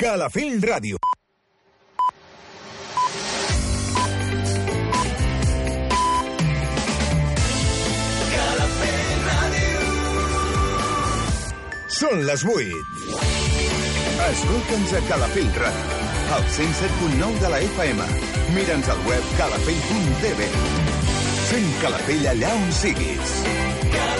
Calafell Ràdio. Són les 8. Escolta'ns a Calafell Ràdio, al 107.9 de la FM. Mira'ns al web calafell.tv. Fem Calafell allà on siguis. Calafell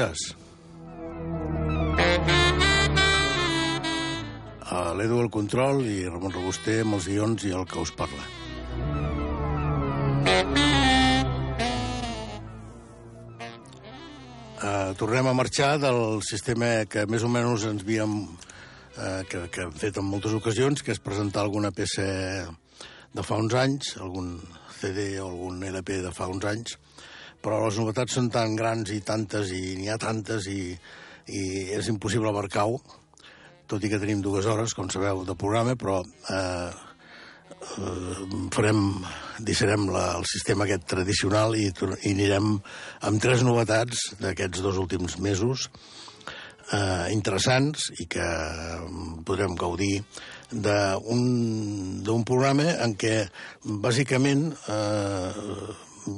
Jazz. A l'Edu al control i Ramon Robuster amb els guions i el que us parla. Uh, tornem a marxar del sistema que més o menys ens havíem uh, que, que hem fet en moltes ocasions, que és presentar alguna peça de fa uns anys, algun CD o algun LP de fa uns anys, però les novetats són tan grans i tantes i n'hi ha tantes i, i és impossible abarcar-ho, tot i que tenim dues hores, com sabeu, de programa, però eh, eh, farem, deixarem la, el sistema aquest tradicional i, i anirem amb tres novetats d'aquests dos últims mesos eh, interessants i que podrem gaudir d'un programa en què bàsicament eh,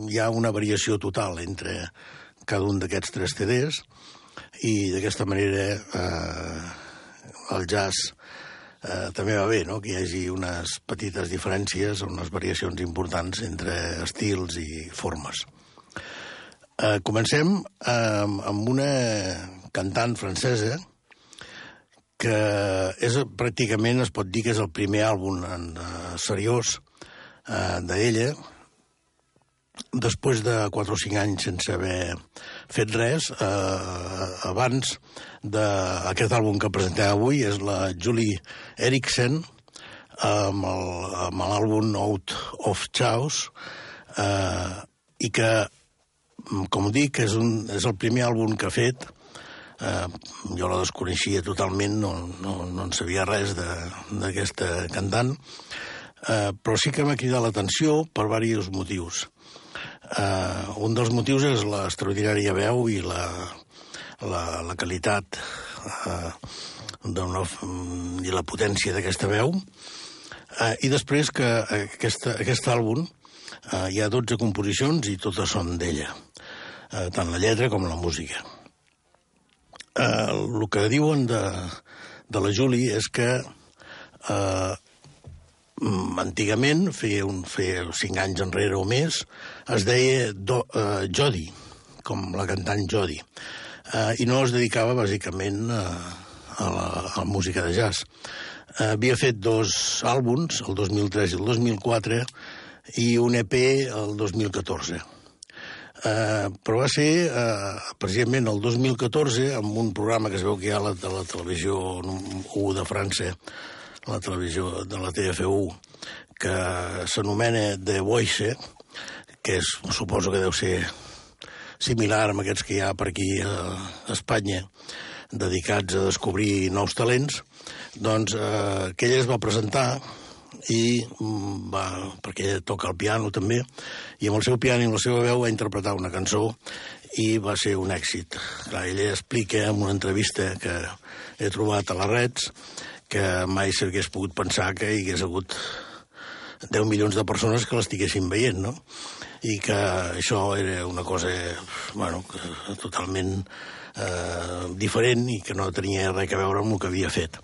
hi ha una variació total entre cada un d'aquests tres CDs i d'aquesta manera eh, el jazz eh, també va bé, no?, que hi hagi unes petites diferències unes variacions importants entre estils i formes. Eh, comencem eh, amb una cantant francesa que és pràcticament, es pot dir que és el primer àlbum en, uh, seriós uh, d'ella, després de 4 o 5 anys sense haver fet res, eh, abans d'aquest àlbum que presentem avui, és la Julie Erickson, amb l'àlbum Out of Chaos, eh, i que, com dic, és, un, és el primer àlbum que ha fet, eh, jo la desconeixia totalment, no, no, no en sabia res d'aquesta cantant, eh, però sí que m'ha cridat l'atenció per diversos motius. Uh, un dels motius és l'extraordinària veu i la, la, la qualitat uh, una, i la potència d'aquesta veu. Uh, I després que aquesta, aquest àlbum uh, hi ha 12 composicions i totes són d'ella, uh, tant la lletra com la música. Uh, el que diuen de, de la Julie és que Mm, antigament, feia, un, feia cinc anys enrere o més, es deia Do, uh, Jody, com la cantant Jody, uh, i no es dedicava bàsicament uh, a, la, a la música de jazz. Uh, havia fet dos àlbums, el 2003 i el 2004, i un EP el 2014. Uh, però va ser uh, precisament el 2014 amb un programa que es veu que hi ha a la, a la televisió 1 de França la televisió de la TFU, que s'anomena The Voice, que és, suposo que deu ser similar amb aquests que hi ha per aquí a Espanya, dedicats a descobrir nous talents, doncs eh, que ella es va presentar i mm, va, perquè ella toca el piano també, i amb el seu piano i amb la seva veu va interpretar una cançó i va ser un èxit. Clar, ella explica en una entrevista que he trobat a les reds que mai s'hagués pogut pensar que hi hagués hagut 10 milions de persones que l'estiguessin veient, no? I que això era una cosa, bueno, totalment eh, diferent i que no tenia res a veure amb el que havia fet.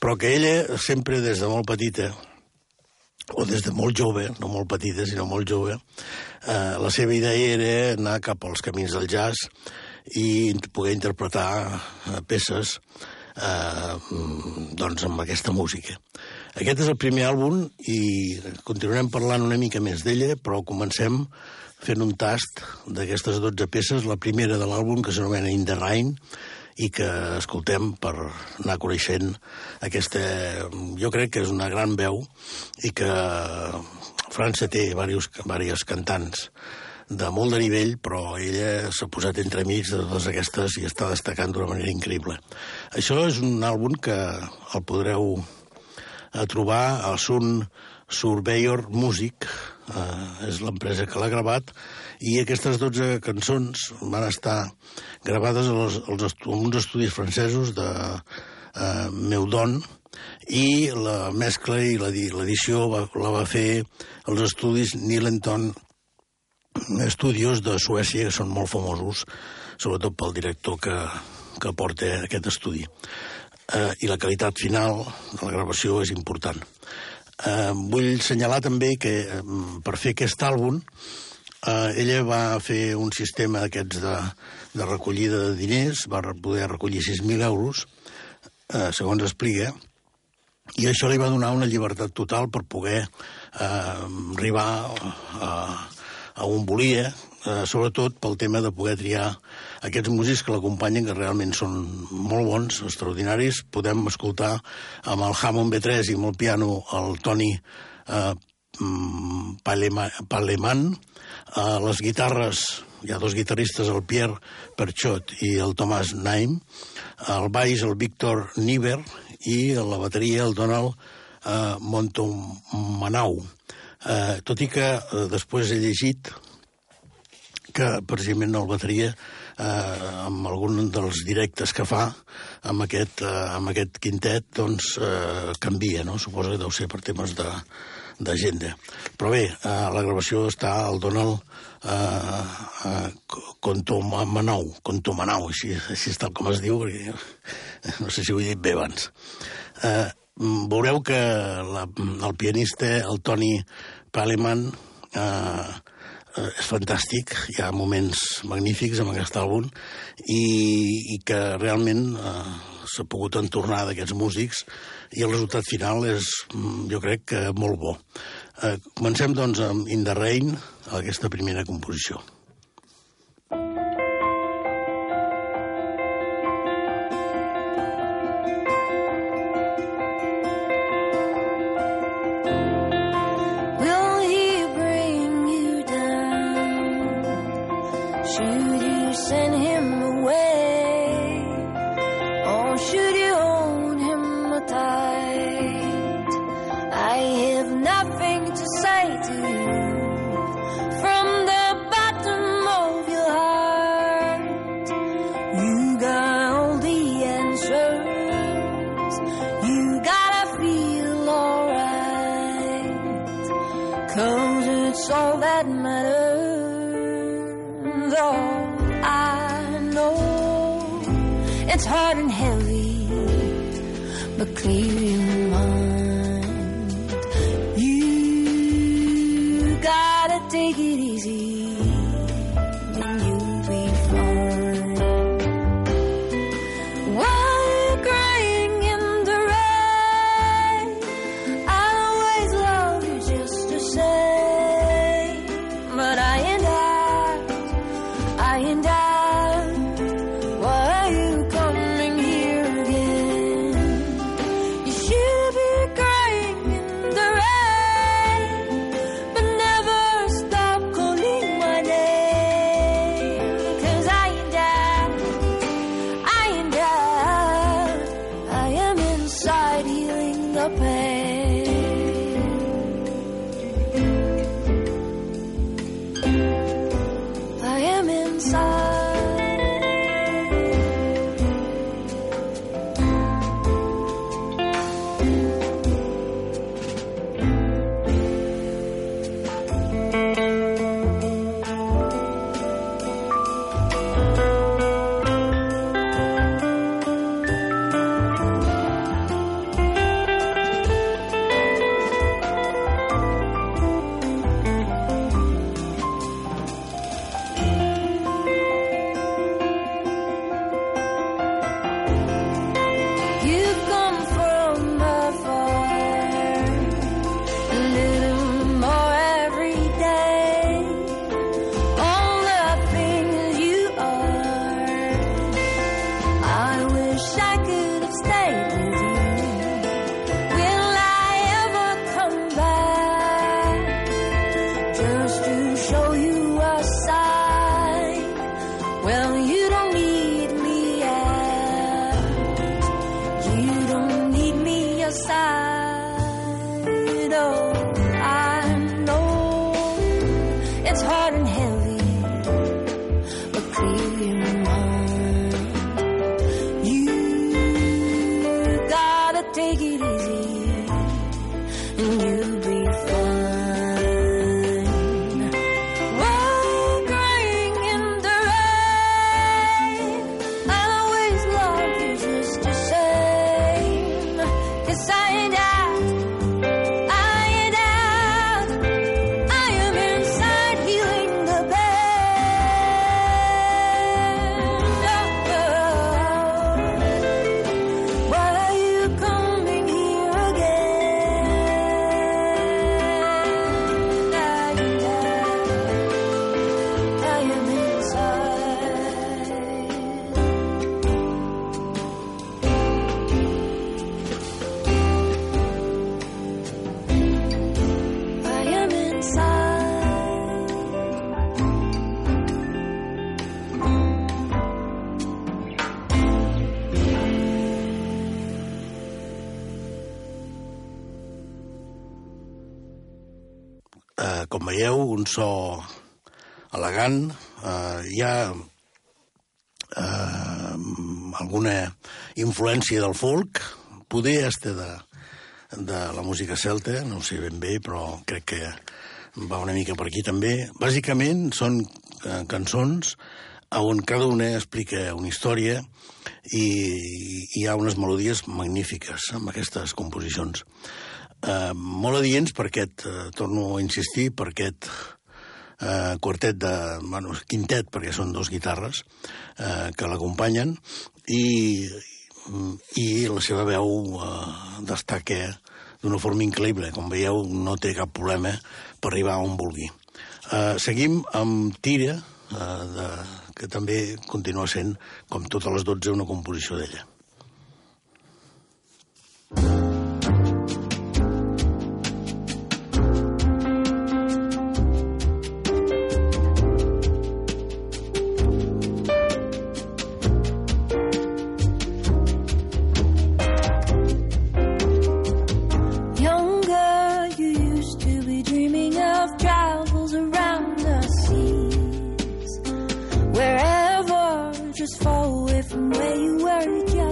Però que ella sempre des de molt petita, o des de molt jove, no molt petita, sinó molt jove, eh, la seva idea era anar cap als camins del jazz i poder interpretar eh, peces eh, doncs amb aquesta música. Aquest és el primer àlbum i continuarem parlant una mica més d'ella, però comencem fent un tast d'aquestes 12 peces, la primera de l'àlbum, que s'anomena In the Rain, i que escoltem per anar coneixent aquesta... Jo crec que és una gran veu i que França té diversos, diversos cantants de molt de nivell, però ella s'ha posat entre amics de totes aquestes i està destacant d'una manera increïble. Això és un àlbum que el podreu trobar al Sun Surveyor Music, eh, és l'empresa que l'ha gravat, i aquestes 12 cançons van estar gravades als, als estu uns estudis francesos de eh, Meudon, i la mescla i l'edició la va fer els estudis Nilenton Studios de Suècia, que són molt famosos, sobretot pel director que, que porta aquest estudi. Eh, I la qualitat final de la gravació és important. Eh, vull assenyalar també que eh, per fer aquest àlbum eh, ella va fer un sistema d'aquests de, de recollida de diners, va poder recollir 6.000 euros, eh, segons explica, i això li va donar una llibertat total per poder eh, arribar a, a on volia, eh, sobretot pel tema de poder triar aquests músics que l'acompanyen, que realment són molt bons, extraordinaris. Podem escoltar amb el Hammond B3 i amb el piano el Toni eh, mm, Paleman, eh, les guitarres, hi ha dos guitarristes, el Pierre Perchot i el Thomas Naim, el baix, el Víctor Niver, i la bateria, el Donald eh, Montomanau. Eh, tot i que eh, després he llegit que precisament el bateria eh, amb algun dels directes que fa amb aquest, eh, amb aquest quintet doncs eh, canvia, no? Suposo que deu ser per temes de d'agenda. Però bé, eh, la gravació està al Donald eh, eh, Contomanau, Contomanau, així, així és tal com es diu, no sé si ho he dit bé abans. Eh, veureu que la, el pianista, el Toni Paleman, eh, és fantàstic, hi ha moments magnífics amb aquest àlbum i, i que realment eh, s'ha pogut entornar d'aquests músics i el resultat final és, mm, jo crec, que molt bo. Eh, comencem, doncs, amb In the Rain, aquesta primera composició. clear. It's hard and heavy, so elegant. Eh, hi ha eh, alguna influència del folk, poder este de, de la música celta, no ho sé ben bé, però crec que va una mica per aquí també. Bàsicament són eh, cançons on cada una explica una història i hi ha unes melodies magnífiques amb aquestes composicions. Eh, molt adients per aquest, eh, torno a insistir, per aquest eh, quartet de... Bueno, quintet, perquè són dos guitarres eh, que l'acompanyen i, i la seva veu eh, destaca d'una forma increïble. Com veieu, no té cap problema per arribar on vulgui. Eh, seguim amb Tira, eh, de, que també continua sent, com totes les 12, una composició d'ella. Younger,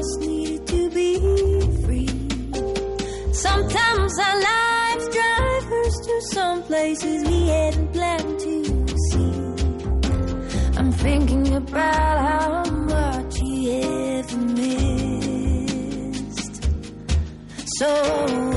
just needed to be free. Sometimes our lives drive us to some places we hadn't planned to see. I'm thinking about how much you ever missed. So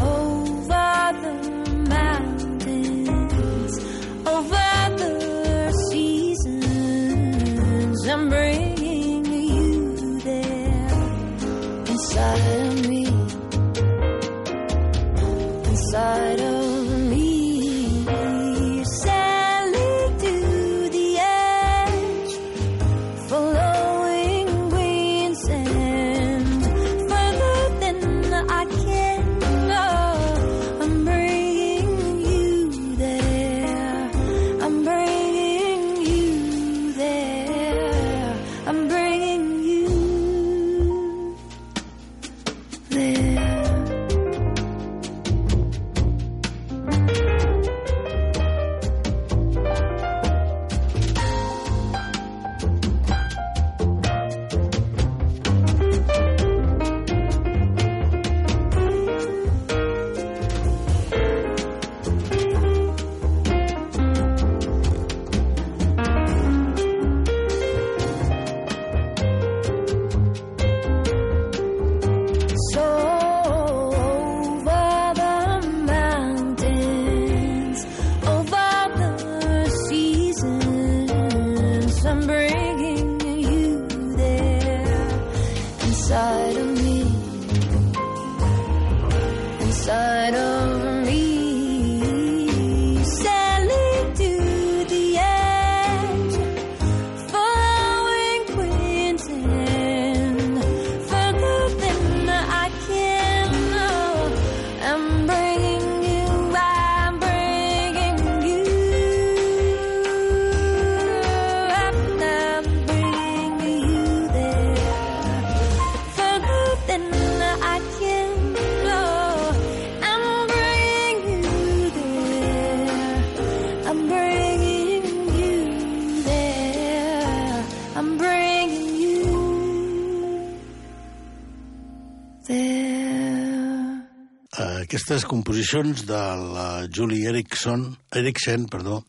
aquestes composicions de la Julie Erickson, Eriksen, perdó,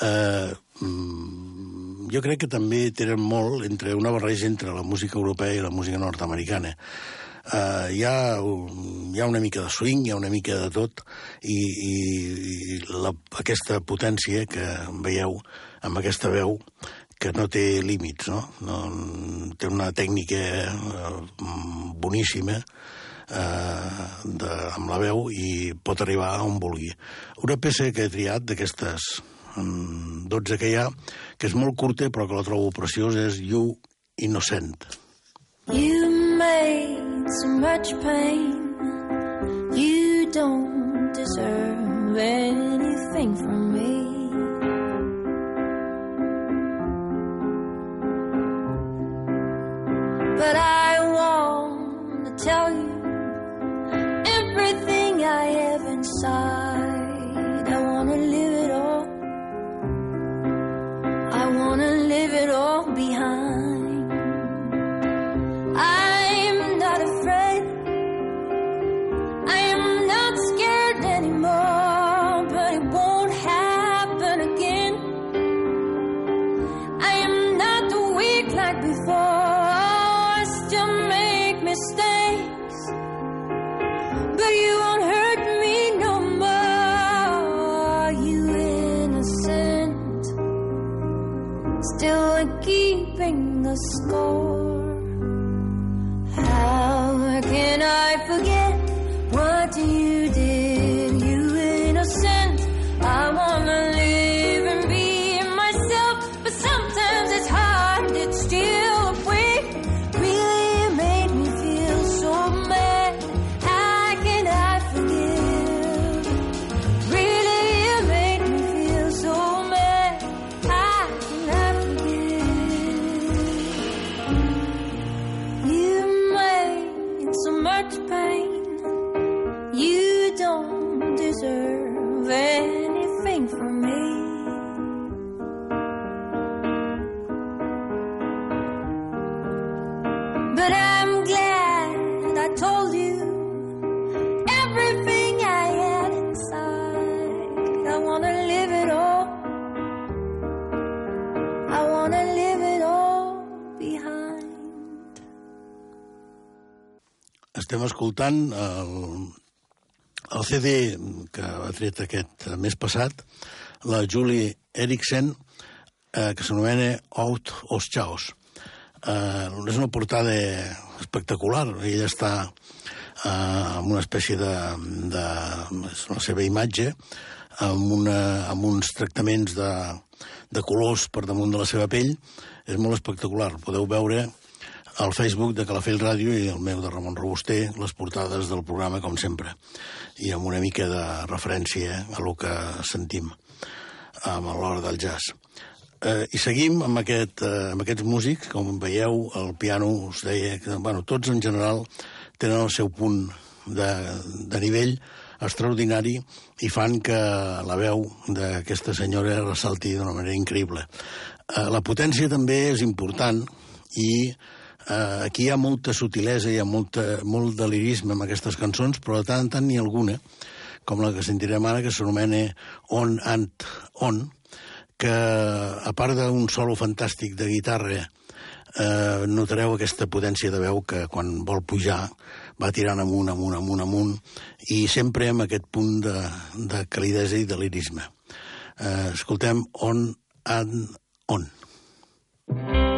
eh, mm, jo crec que també tenen molt entre una barreja entre la música europea i la música nord-americana. Uh, hi, ha, hi ha una mica de swing, hi ha una mica de tot, i, i, i la, aquesta potència que veieu amb aquesta veu que no té límits, no? no té una tècnica eh, boníssima eh, de, amb la veu i pot arribar on vulgui. Una peça que he triat d'aquestes mm, 12 que hi ha, que és molt curta però que la trobo preciosa, és You Innocent. You made so much pain. You don't deserve anything from me. But I want to tell you inside. I want to live it all. I want to live it all behind. I'm not afraid. I am not scared anymore, but it won't happen again. I am not weak like before. I still make mistakes, but you the score. How can I Estem escoltant el, el CD que ha tret aquest mes passat, la Julie Eriksen, eh, que s'anomena Out os Chaos. Eh, és una portada espectacular. Ella està eh, amb una espècie de, de és la seva imatge, amb, una, amb uns tractaments de, de colors per damunt de la seva pell. És molt espectacular. Podeu veure al Facebook de Calafell Ràdio i el meu de Ramon Robuster, les portades del programa, com sempre, i amb una mica de referència a lo que sentim a l'hora del jazz. Eh, I seguim amb, aquest, eh, amb aquests músics, com veieu, el piano us deia que, bueno, tots en general tenen el seu punt de, de nivell extraordinari i fan que la veu d'aquesta senyora ressalti d'una manera increïble. Eh, la potència també és important i eh, aquí hi ha molta sutilesa, hi ha molta, molt de lirisme en aquestes cançons, però de tant en tant n'hi ha alguna, com la que sentirem ara, que s'anomena On and On, que a part d'un solo fantàstic de guitarra, eh, notareu aquesta potència de veu que quan vol pujar va tirant amunt, amunt, amunt, amunt, i sempre amb aquest punt de, de calidesa i de lirisme. Eh, escoltem On and On. Love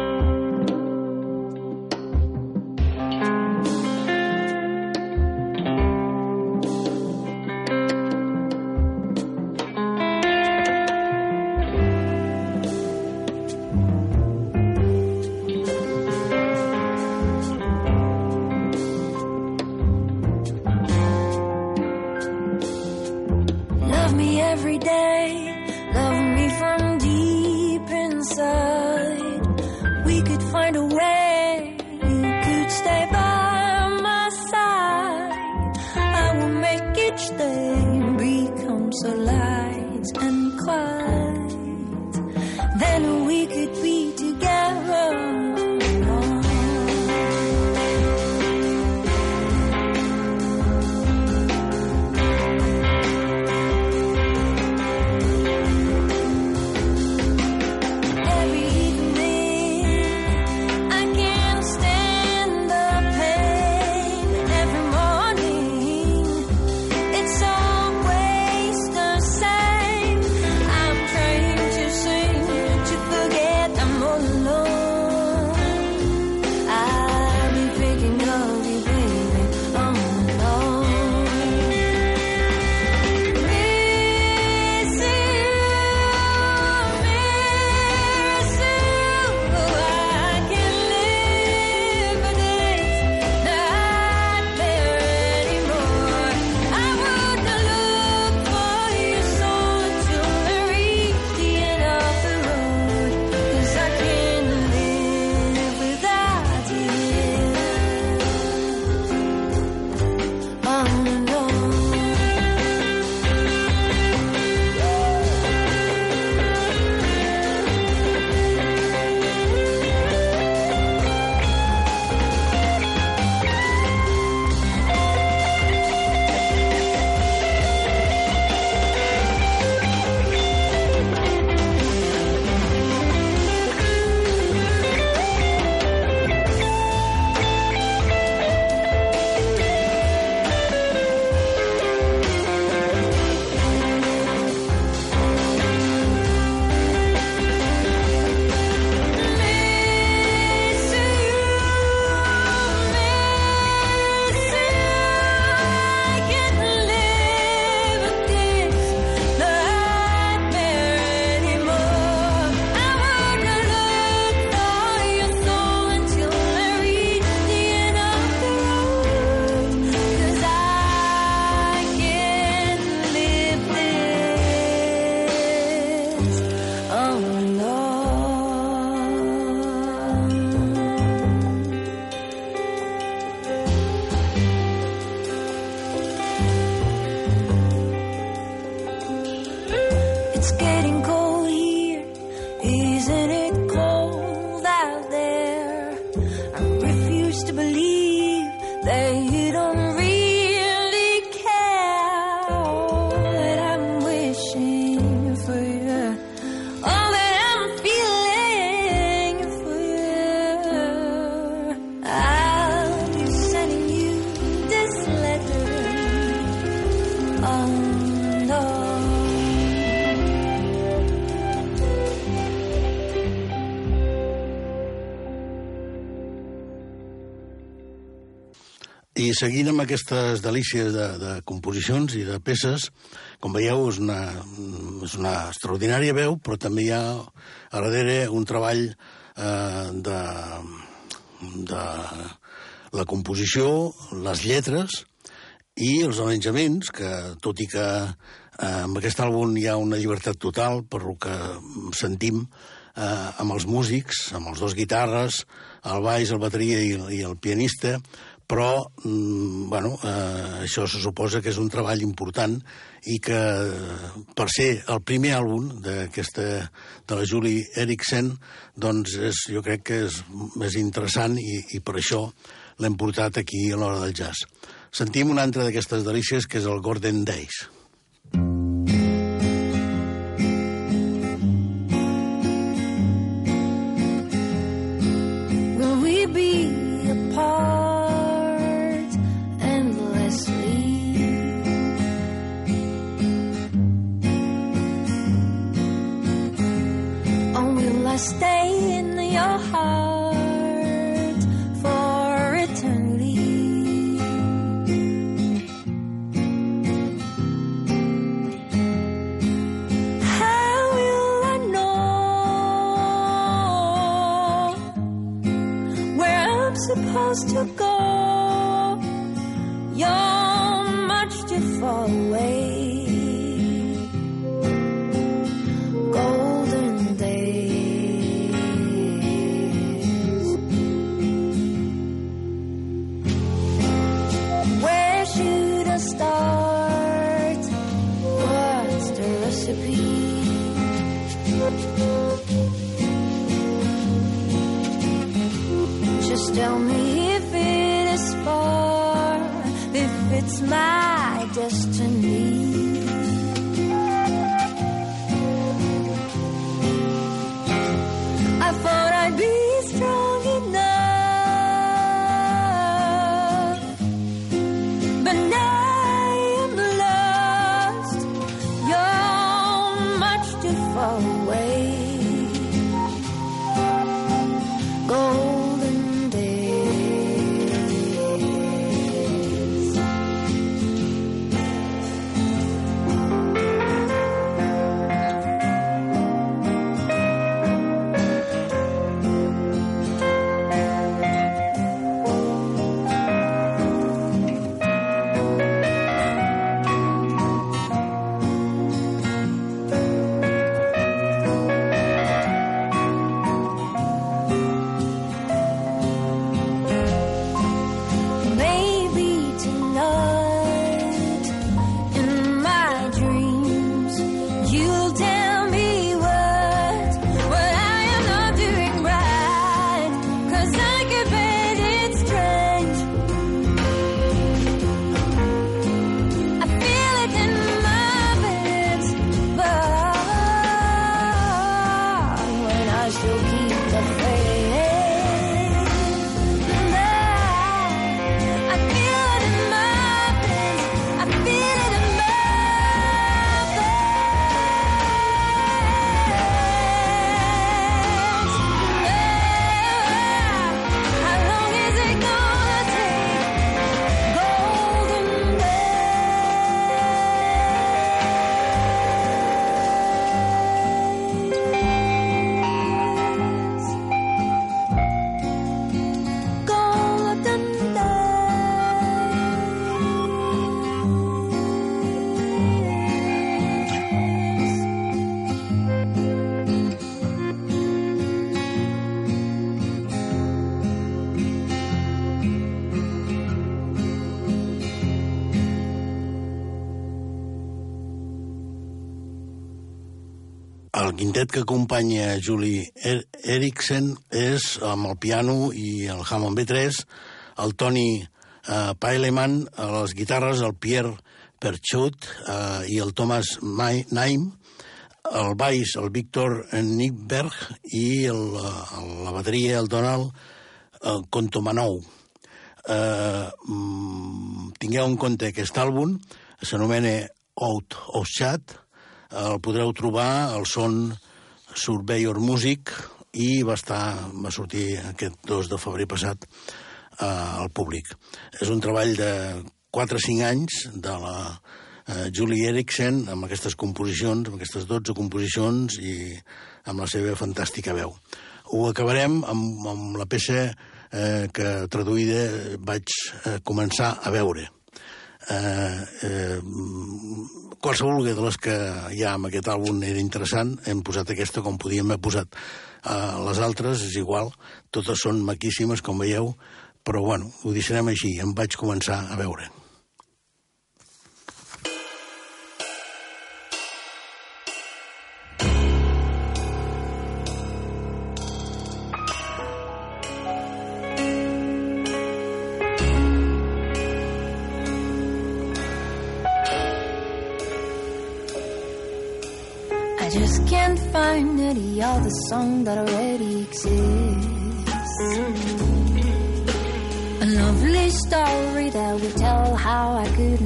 Seguint amb aquestes delícies de, de composicions i de peces, com veieu, és una, és una extraordinària veu, però també hi ha a darrere un treball eh, de, de la composició, les lletres i els arranjaments, que tot i que eh, amb aquest àlbum hi ha una llibertat total, per lo que sentim, eh, amb els músics, amb els dos guitarres, el baix, el bateria i, i el pianista, però mm, bueno, eh, això se suposa que és un treball important i que per ser el primer àlbum d'aquesta de la Julie Eriksen doncs és, jo crec que és, és interessant i, i per això l'hem portat aquí a l'hora del jazz. Sentim una altra d'aquestes delícies que és el Gordon Days. I stay in your heart for eternity? How will I know? where I'm supposed to go. You're Just tell me if it is far, if it's my destiny. Quintet que acompanya Julie er Eriksen és amb el piano i el Hammond B3, el Tony eh, Paileman a les guitarres, el Pierre Perchut eh, i el Thomas Mai Naim, el baix, el Víctor Nickberg i el, el, la bateria, el Donald el Contomanou. Eh, mm, tingueu en compte aquest àlbum, s'anomena Out of Chat, el podreu trobar al son Surveyor Music i va, estar, va sortir aquest 2 de febrer passat eh, al públic. És un treball de 4 o 5 anys de la eh, Julie Erickson amb aquestes composicions, amb aquestes 12 composicions i amb la seva fantàstica veu. Ho acabarem amb, amb la peça eh, que traduïda vaig eh, començar a veure eh, eh, qualsevol de les que hi ha amb aquest àlbum era interessant, hem posat aquesta com podíem haver posat eh, les altres, és igual, totes són maquíssimes, com veieu, però bueno, ho deixarem així, em vaig començar a veure. The song that already exists. A lovely story that would tell how I couldn't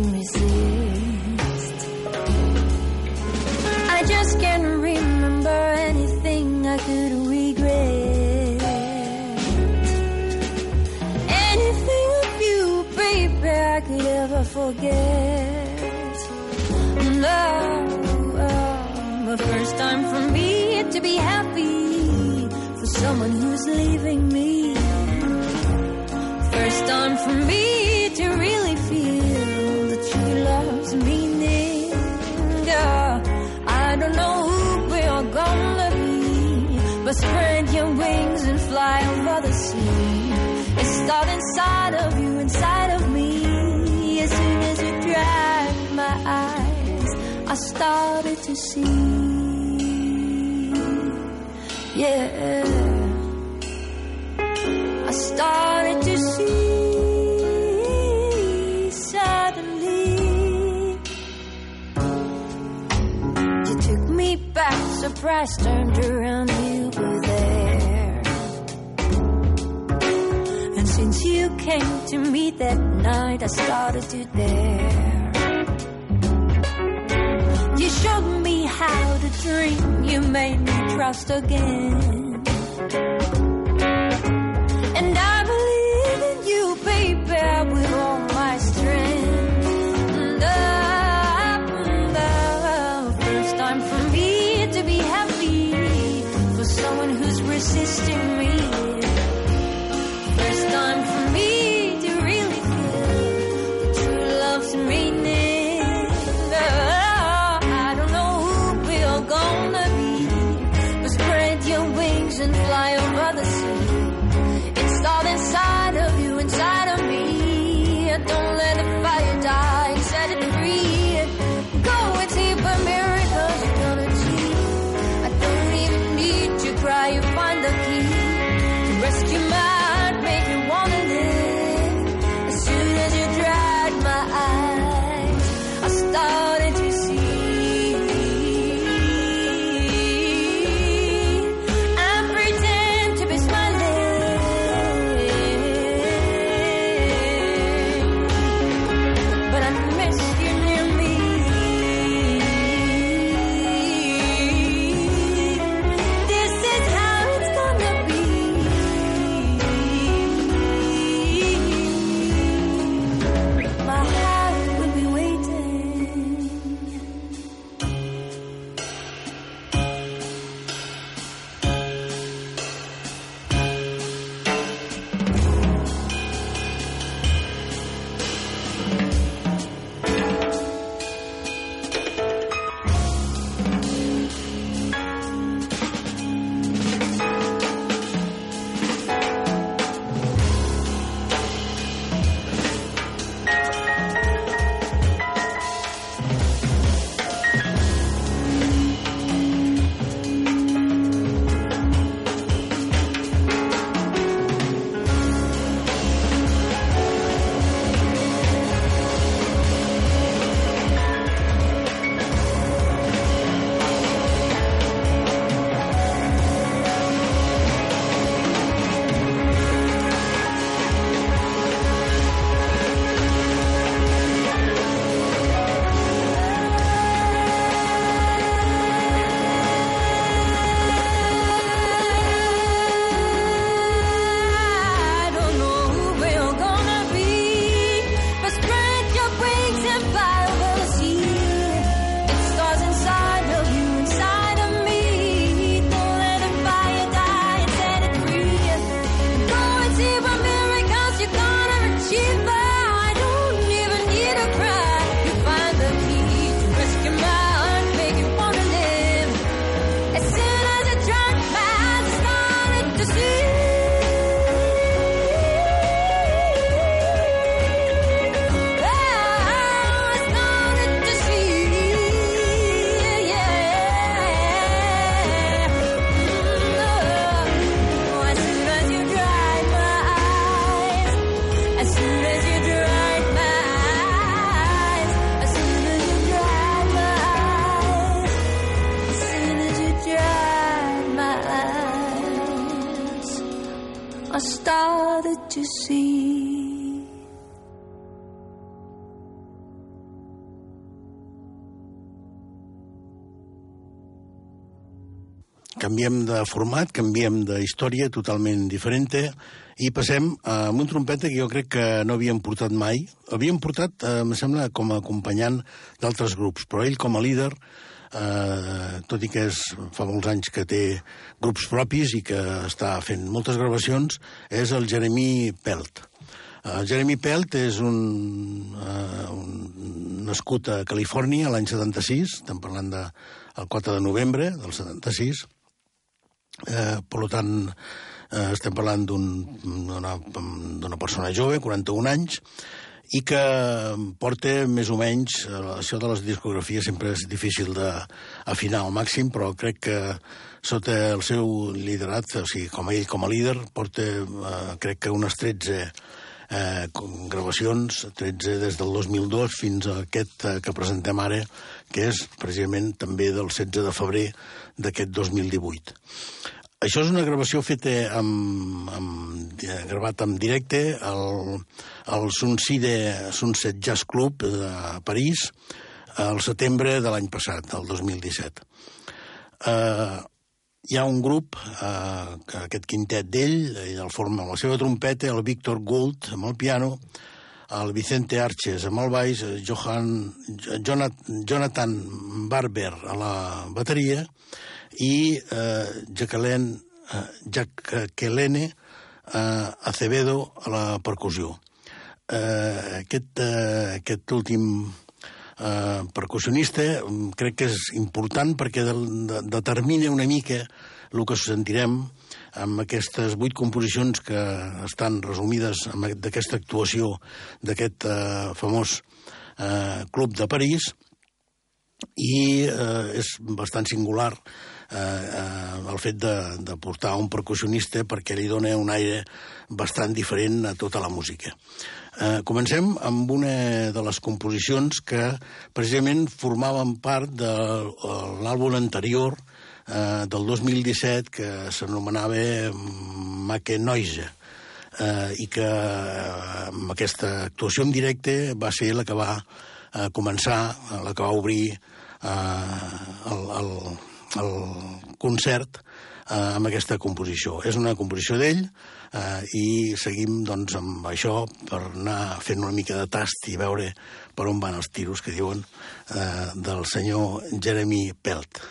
Time for me to really feel that true love's meaning. Yeah, I don't know who we're gonna be, but spread your wings and fly over the sea. It's all inside of you, inside of me. As soon as you dried my eyes, I started to see yeah. Back, surprised, turned around, you were there. And since you came to me that night, I started to dare. You showed me how to dream. You made me trust again. De format, canviem de història totalment diferent i passem a un trompeta que jo crec que no havíem portat mai. Havíem portat, eh, em sembla, com a acompanyant d'altres grups, però ell com a líder, eh, tot i que és, fa molts anys que té grups propis i que està fent moltes gravacions, és el Jeremy Pelt. El Jeremy Pelt és un, uh, un nascut a Califòrnia l'any 76, estem parlant de, 4 de novembre del 76, Eh, per tant, eh, estem parlant d'una un, persona jove, 41 anys, i que porta més o menys, eh, això de les discografies sempre és difícil d'afinar al màxim, però crec que sota el seu liderat, o sigui, com ell com a líder, porta, eh, crec que unes 13 eh, gravacions, 13 des del 2002 fins a aquest eh, que presentem ara, que és precisament també del 16 de febrer d'aquest 2018. Això és una gravació feta amb, amb, eh, gravat en directe al, al Sunside Sunset Jazz Club de París al setembre de l'any passat, el 2017. Uh, hi ha un grup, uh, aquest quintet d'ell, el forma amb la seva trompeta, el Víctor Gould amb el piano, el Vicente Arches amb el baix, Johan, Jonathan Barber a la bateria i eh, Jacqueline, eh, Jacqueline eh, Acevedo a la percussió. Eh, aquest, eh, aquest últim eh, percussionista mm, crec que és important perquè de, de, determina una mica el que sentirem amb aquestes vuit composicions que estan resumides d'aquesta actuació d'aquest eh, famós eh, club de París i eh, és bastant singular eh, eh, el fet de, de portar un percussionista perquè li dona un aire bastant diferent a tota la música. Eh, comencem amb una de les composicions que precisament formaven part de l'àlbum anterior eh, del 2017 que s'anomenava Make Noise eh, i que eh, amb aquesta actuació en directe va ser la que va eh, començar, la que va obrir eh, el, el, el concert eh, amb aquesta composició. És una composició d'ell eh, i seguim doncs, amb això per anar fent una mica de tast i veure per on van els tiros que diuen eh, del senyor Jeremy Pelt.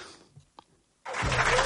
Thank you.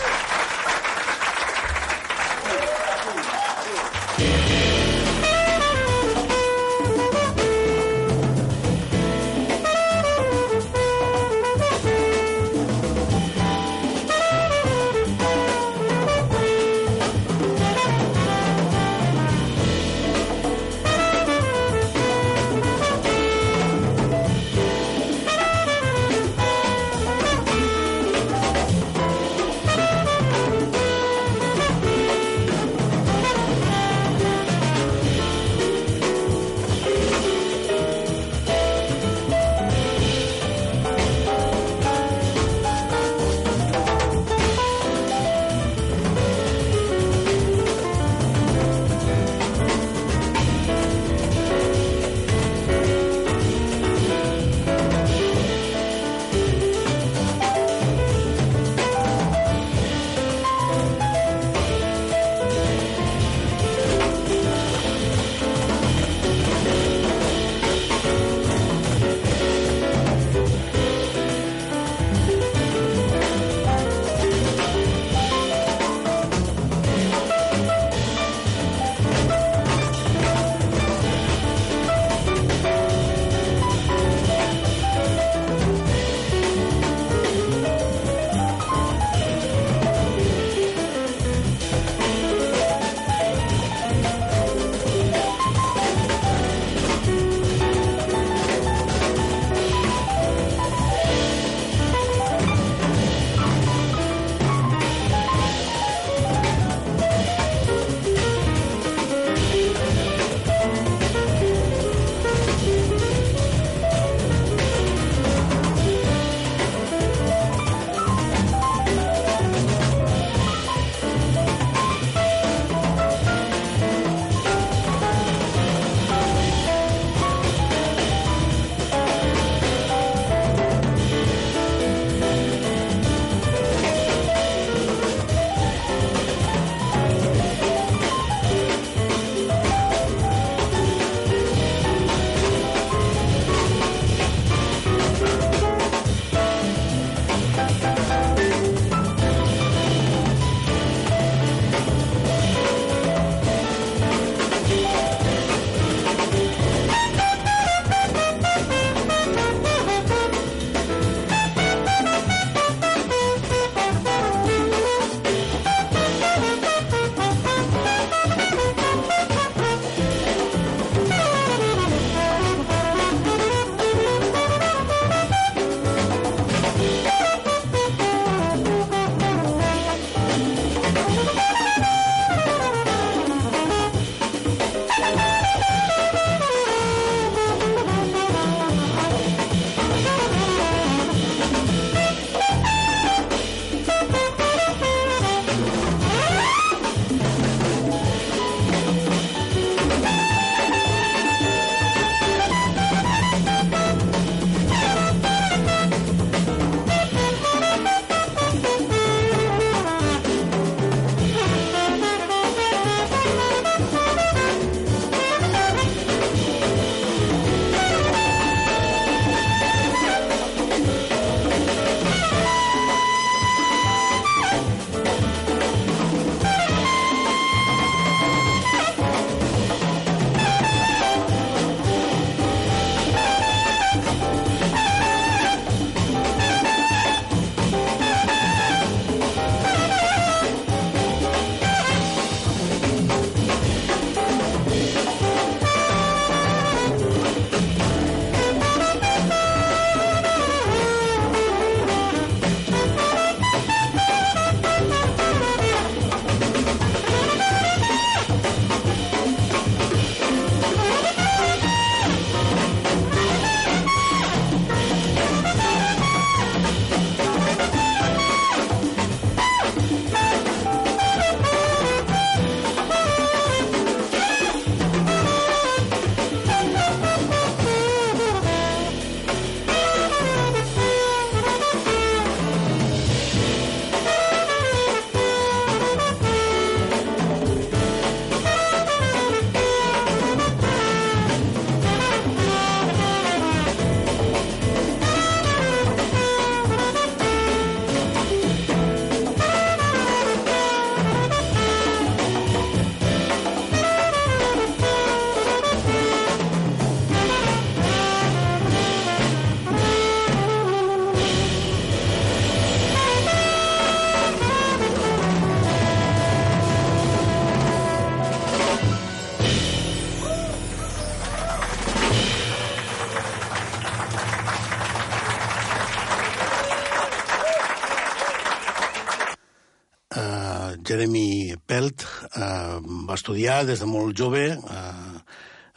Jeremy Pelt uh, va estudiar des de molt jove uh,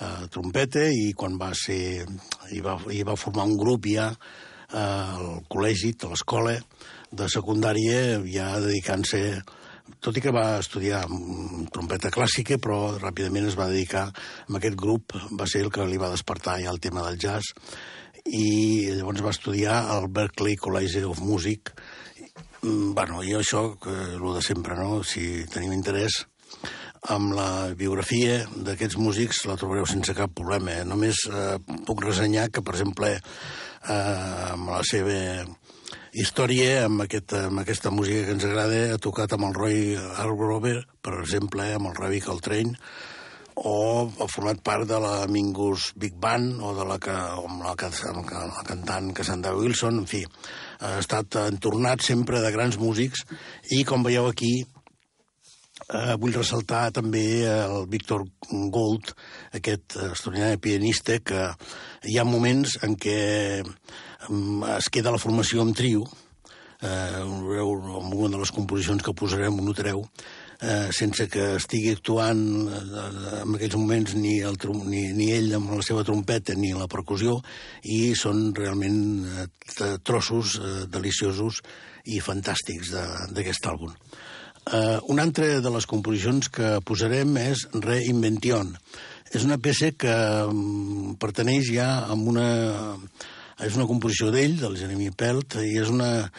uh, trompeta i quan va ser... i va, i va formar un grup ja uh, al col·legi, a l'escola de secundària, ja dedicant-se tot i que va estudiar trompeta clàssica, però ràpidament es va dedicar a aquest grup, va ser el que li va despertar ja el tema del jazz, i llavors va estudiar al Berklee College of Music. Mm, bueno, i això, que, el de sempre, no? Si tenim interès, amb la biografia d'aquests músics la trobareu sense cap problema. Eh? Només eh, puc ressenyar que, per exemple, eh, amb la seva història, amb, aquest, amb aquesta música que ens agrada, ha tocat amb el Roy Hargrove, per exemple, amb el Ravi Coltrane, o ha format part de la Mingus Big Band, o de la, que, amb la, amb la, cantant Cassandra Wilson, en fi, ha estat entornat sempre de grans músics, i com veieu aquí, eh, vull ressaltar també el Víctor Gold, aquest extraordinari pianista, que hi ha moments en què es queda la formació amb trio, eh, amb una de les composicions que posarem, ho notareu, eh, sense que estigui actuant eh, en aquells moments ni, el, ni, ni ell amb la seva trompeta ni la percussió, i són realment eh, trossos eh, deliciosos i fantàstics d'aquest àlbum. Eh, una altra de les composicions que posarem és Reinvention. És una peça que um, perteneix ja a una és una composició d'ell, del Jeremy Pelt, i és una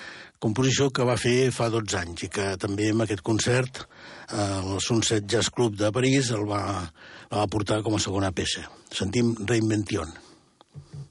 composició que va fer fa 12 anys i que també en aquest concert el Sunset Jazz Club de París el va, el va portar com a segona peça. Sentim Reinvention. Eh,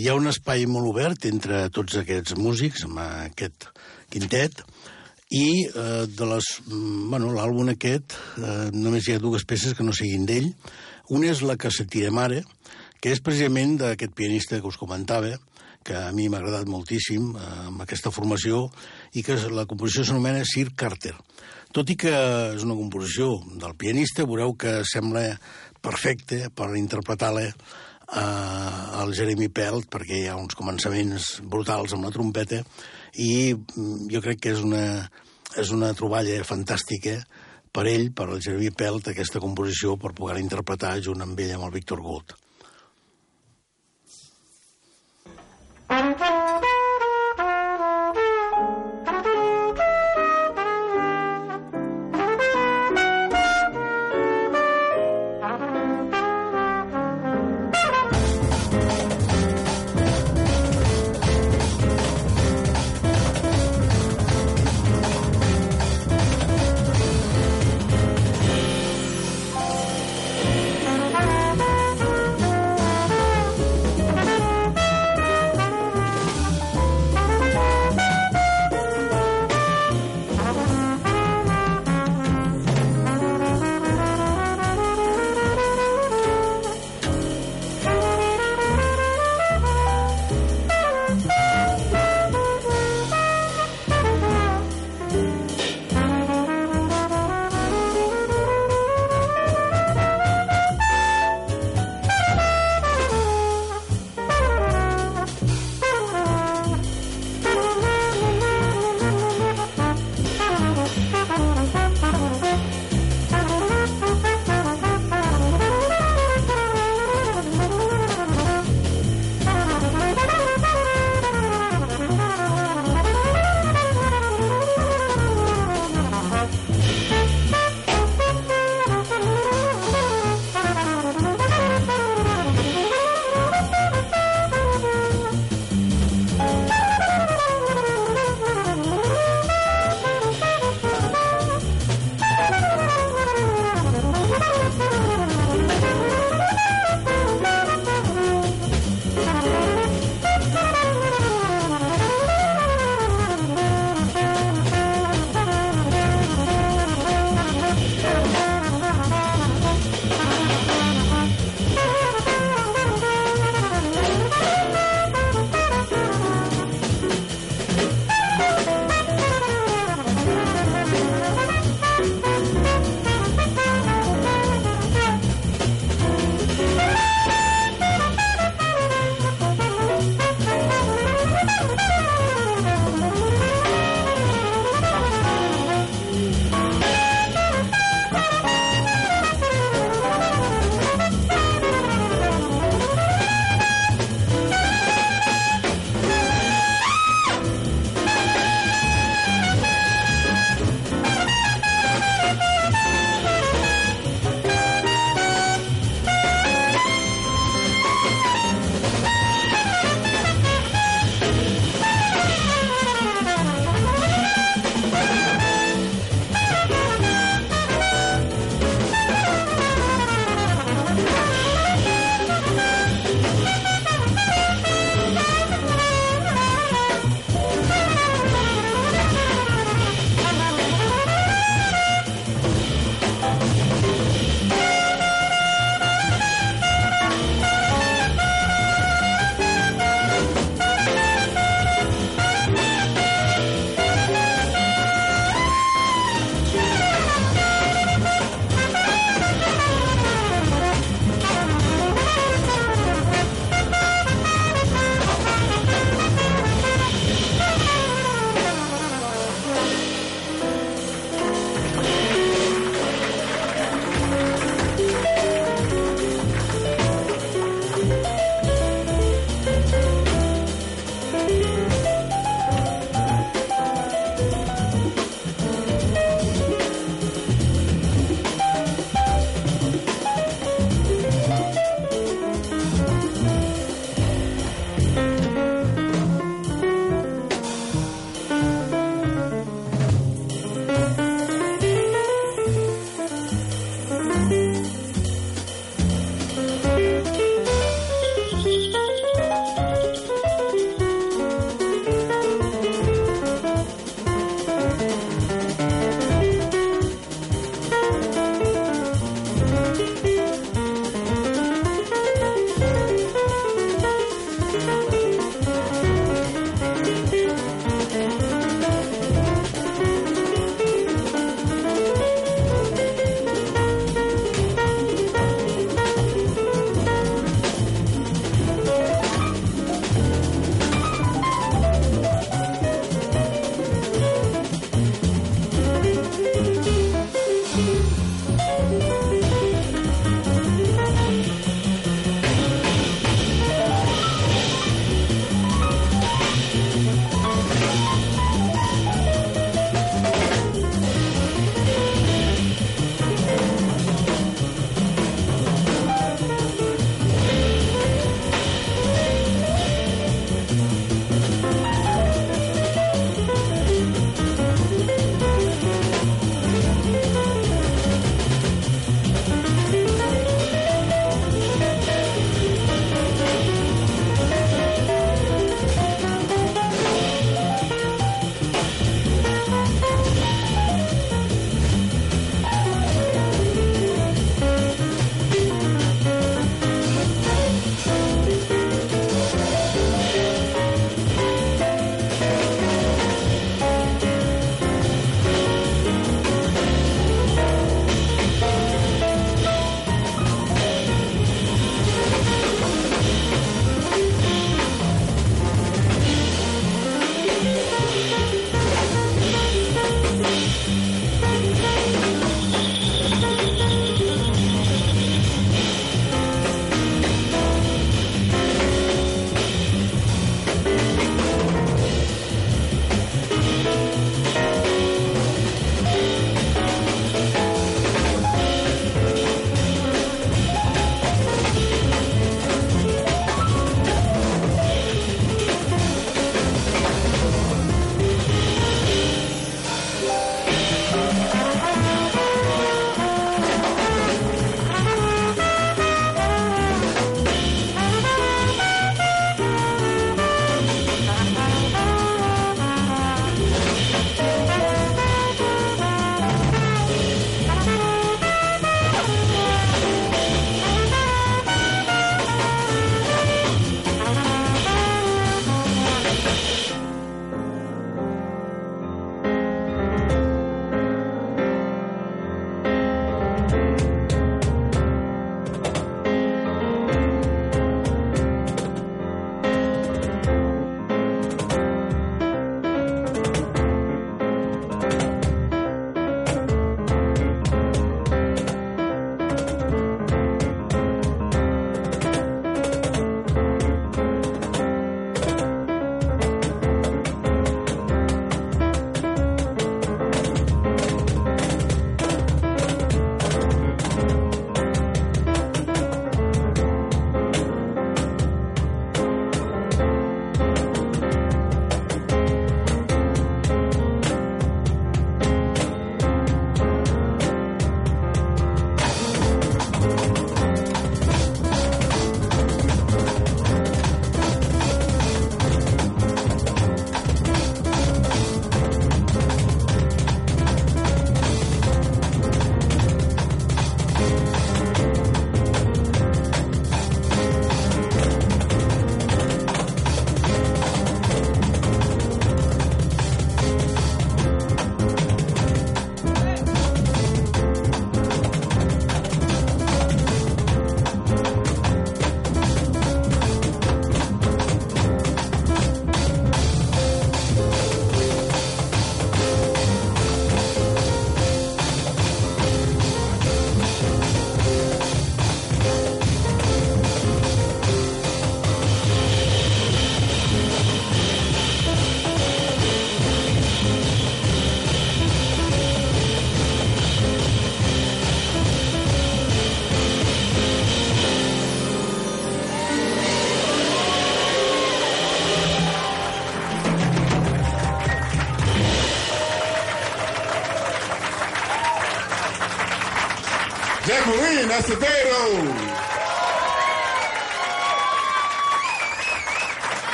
hi ha un espai molt obert entre tots aquests músics, amb aquest quintet, i eh, de les, mm, bueno, l'àlbum aquest eh, només hi ha dues peces que no siguin d'ell. Una és la que se tira mare, que és precisament d'aquest pianista que us comentava, que a mi m'ha agradat moltíssim eh, amb aquesta formació i que la composició s'anomena Sir Carter. Tot i que és una composició del pianista, veureu que sembla perfecte per interpretar-la eh, al Jeremy Pelt, perquè hi ha uns començaments brutals amb la trompeta, i mm, jo crec que és una, és una troballa fantàstica per ell, per el Jeremy Pelt, aquesta composició, per poder interpretar junt amb ell, amb el Victor Gould. Acevedo.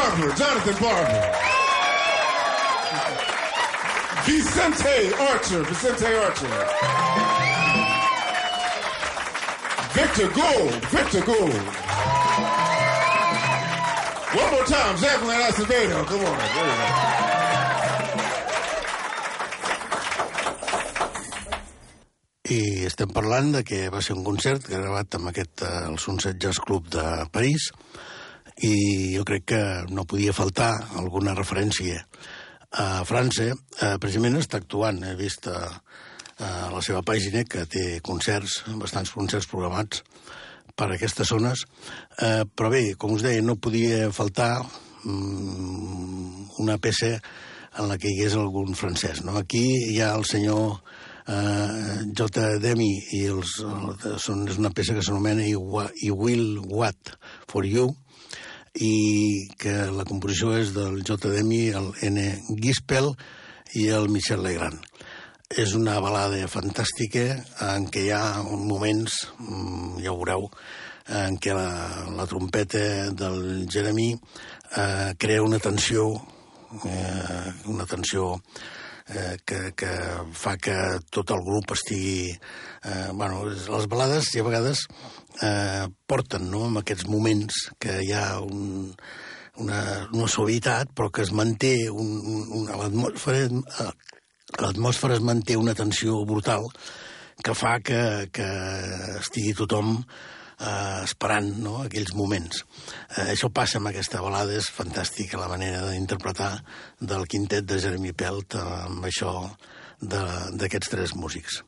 Barber. Jonathan Barber. Vicente Archer. Vicente Archer. Victor Gould. Victor Gould. One more time, Jacqueline Acevedo. Come on. I estem parlant de que va ser un concert gravat amb aquest, eh, el Sunset Jazz Club de París, i jo crec que no podia faltar alguna referència a França. Eh, precisament està actuant, he vist a, a la seva pàgina que té concerts, bastants concerts programats per aquestes zones, eh, però bé, com us deia, no podia faltar mm, una peça en la que hi hagués algun francès. No? Aquí hi ha el senyor eh, J. Demi i els, el, són, és una peça que s'anomena I, I Will What for You i que la composició és del J. Demi, el N. Gispel i el Michel Legrand. És una balada fantàstica en què hi ha moments, mm, ja ho veureu, en què la, la trompeta del Jeremy eh, crea una tensió, eh, una tensió eh, que, que fa que tot el grup estigui... Eh, bueno, les balades, i a vegades, eh, porten no, en aquests moments que hi ha un, una, una suavitat, però que es manté un, un, una, l'atmosfera eh, l'atmosfera es manté una tensió brutal que fa que, que estigui tothom eh, esperant no, aquells moments. Eh, això passa amb aquesta balada, és fantàstica la manera d'interpretar del quintet de Jeremy Pelt amb això d'aquests tres músics.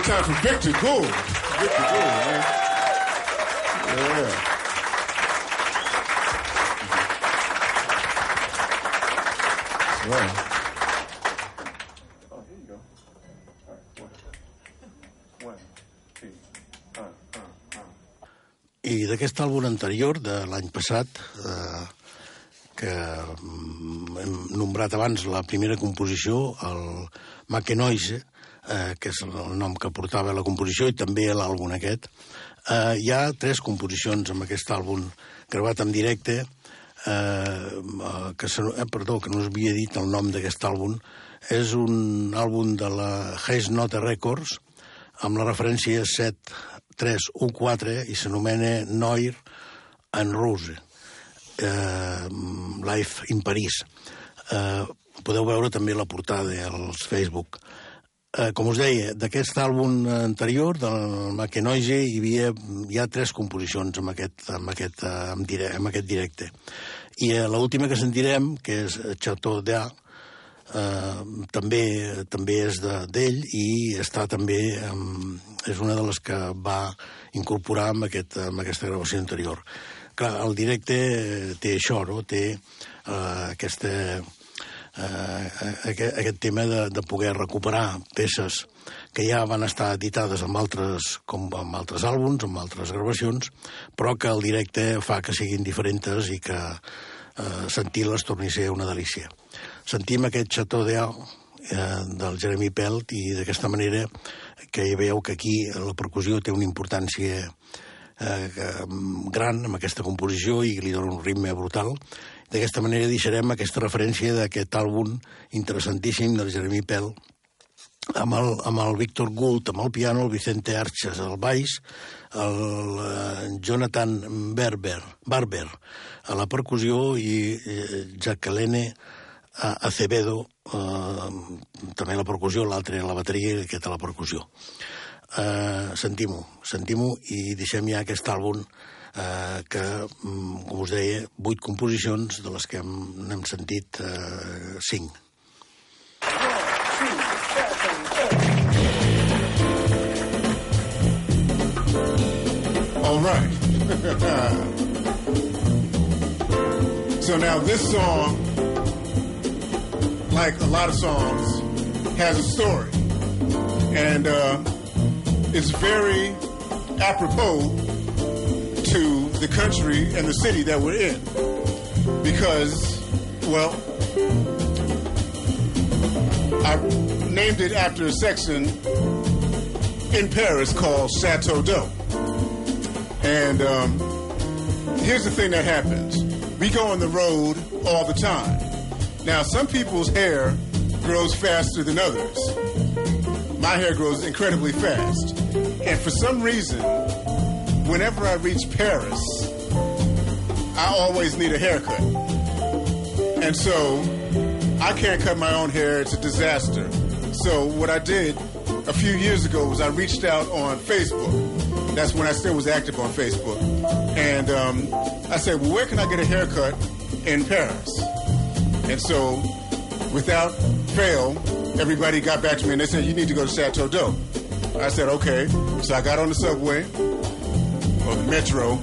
More time for Victor Gould? Victor Gould, man. Yeah. Right. I d'aquest àlbum anterior, de l'any passat, eh, que mm, hem nombrat abans la primera composició, el Makenoise, eh, que és el nom que portava la composició, i també l'àlbum aquest, eh, hi ha tres composicions amb aquest àlbum gravat en directe, eh, que, se, eh, perdó, que no us havia dit el nom d'aquest àlbum, és un àlbum de la Haze Note Records, amb la referència 7314 i s'anomena Noir en Rose, eh, Life in Paris. Eh, podeu veure també la portada als Facebook. Eh, com us deia, d'aquest àlbum anterior, del Maquenoise, hi havia hi ha tres composicions amb aquest, amb aquest, eh, amb dire, amb aquest directe. I eh, l'última que sentirem, que és Chateau d'A, eh, també, també és de- d'ell i està també, eh, és una de les que va incorporar amb, aquest, amb aquesta gravació anterior. Clar, el directe eh, té això, no? té eh, aquesta, eh, aquest, aquest tema de, de poder recuperar peces que ja van estar editades amb altres, com amb altres àlbums, amb altres gravacions, però que el directe fa que siguin diferents i que eh, sentir-les torni a ser una delícia. Sentim aquest Chateau d'Al eh, del Jeremy Pelt i d'aquesta manera que hi veieu que aquí la percussió té una importància eh, que- gran amb aquesta composició i li dona un ritme brutal. D'aquesta manera deixarem aquesta referència d'aquest àlbum interessantíssim del Jeremy Pell amb el, amb el Víctor Gould, amb el piano, el Vicente Arches al baix, el eh, Jonathan Berber, Barber a la percussió i eh, Jacqueline Acevedo eh, també a la percussió, l'altre a la bateria i aquest a la percussió. Eh, sentim-ho, sentim-ho i deixem ja aquest àlbum eh, que, mm, com us deia, vuit composicions de les que hem, n'hem sentit eh, cinc. All right. so now this song, like a lot of songs, has a story. And uh, it's very apropos to the country and the city that we're in. Because, well, I named it after a section in Paris called Chateau d'Eau. And um, here's the thing that happens we go on the road all the time. Now, some people's hair grows faster than others. My hair grows incredibly fast. And for some reason, whenever I reach Paris, I always need a haircut. And so I can't cut my own hair, it's a disaster. So, what I did a few years ago was I reached out on Facebook. That's when I still was active on Facebook. And um, I said, well, where can I get a haircut in Paris? And so, without fail, everybody got back to me and they said, you need to go to Chateau d'Eau. I said, okay. So I got on the subway, the metro,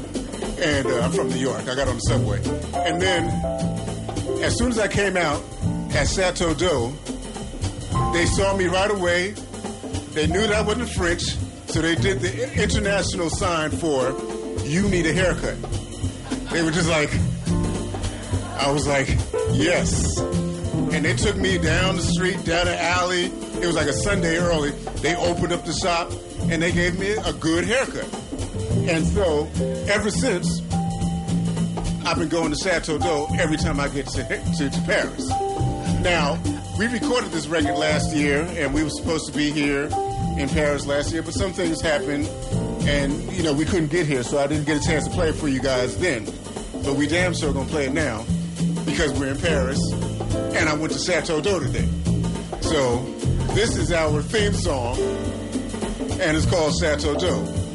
and uh, I'm from New York. I got on the subway. And then, as soon as I came out at Chateau d'Eau, they saw me right away. They knew that I wasn't French, so they did the international sign for "You need a haircut." They were just like, I was like, yes. And they took me down the street, down an alley. It was like a Sunday early. They opened up the shop and they gave me a good haircut. And so, ever since, I've been going to Chateau d'Eau every time I get to, to, to Paris. Now, we recorded this record last year, and we were supposed to be here in Paris last year, but some things happened, and you know we couldn't get here, so I didn't get a chance to play it for you guys then. But we damn sure gonna play it now because we're in Paris, and I went to Chateau d'Eau today. So this is our theme song, and it's called Chateau d'Eau.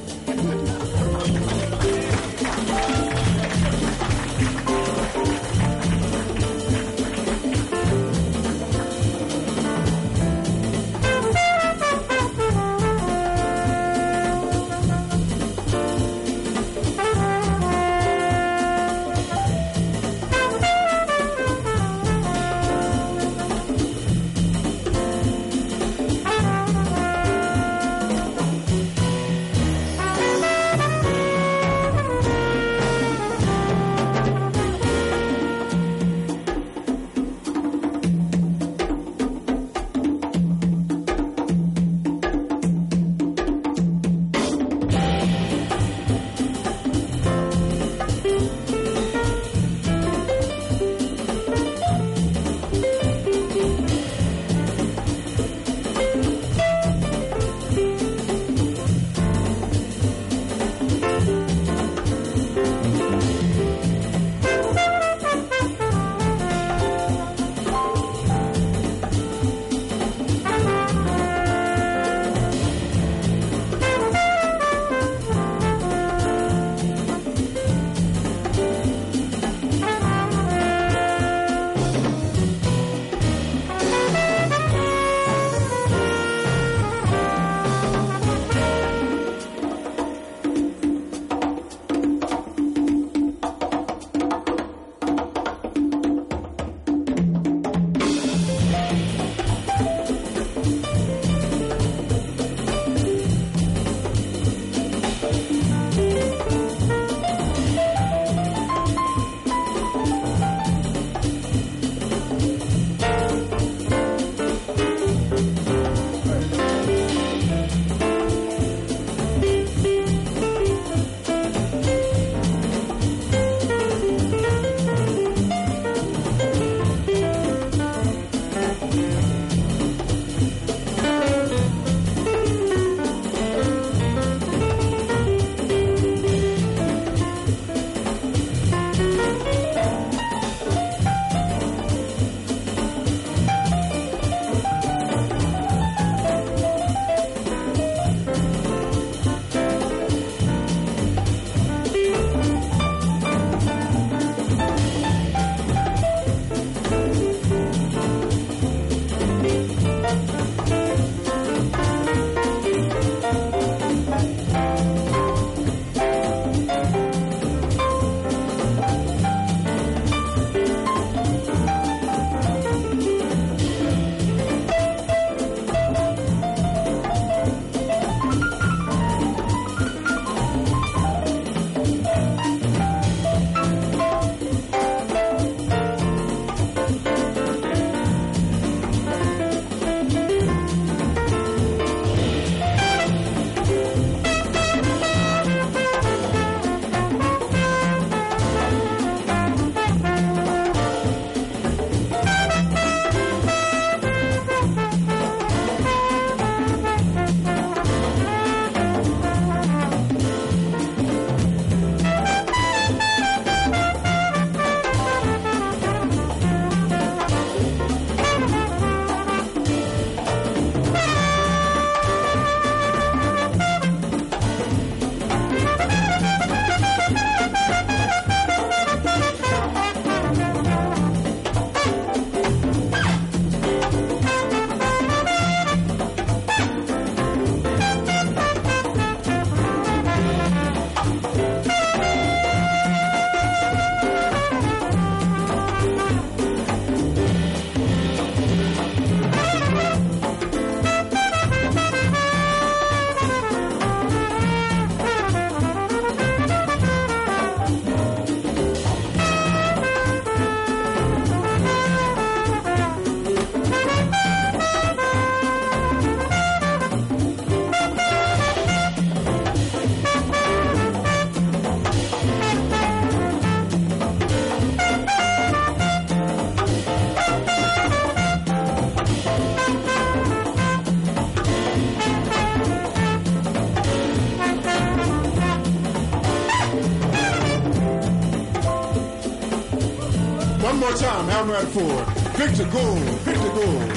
At four. Victor Gould, Victor Gould.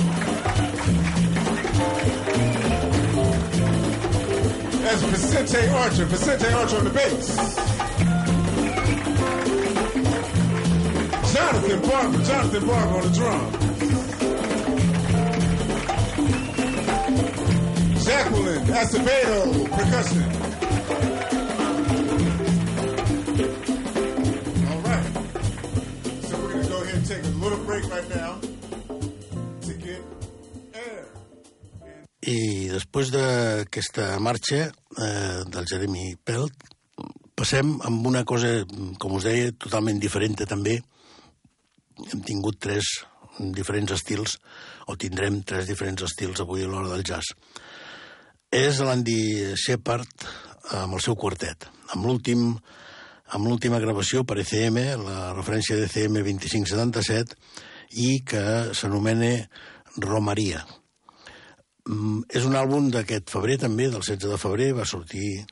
That's Vicente Archer, Vicente Archer on the bass. Jonathan Barber, Jonathan Barber on the drum. Jacqueline Acevedo, percussion. Després d'aquesta marxa eh, del Jeremy Pelt, passem amb una cosa, com us deia, totalment diferent també. Hem tingut tres diferents estils, o tindrem tres diferents estils avui a l'hora del jazz. És l'Andy Shepard amb el seu quartet, amb l'últim amb l'última gravació per ECM, la referència d'ECM 2577, i que s'anomena Romaria. Mm, és un àlbum d'aquest febrer també, del 16 de febrer, va sortir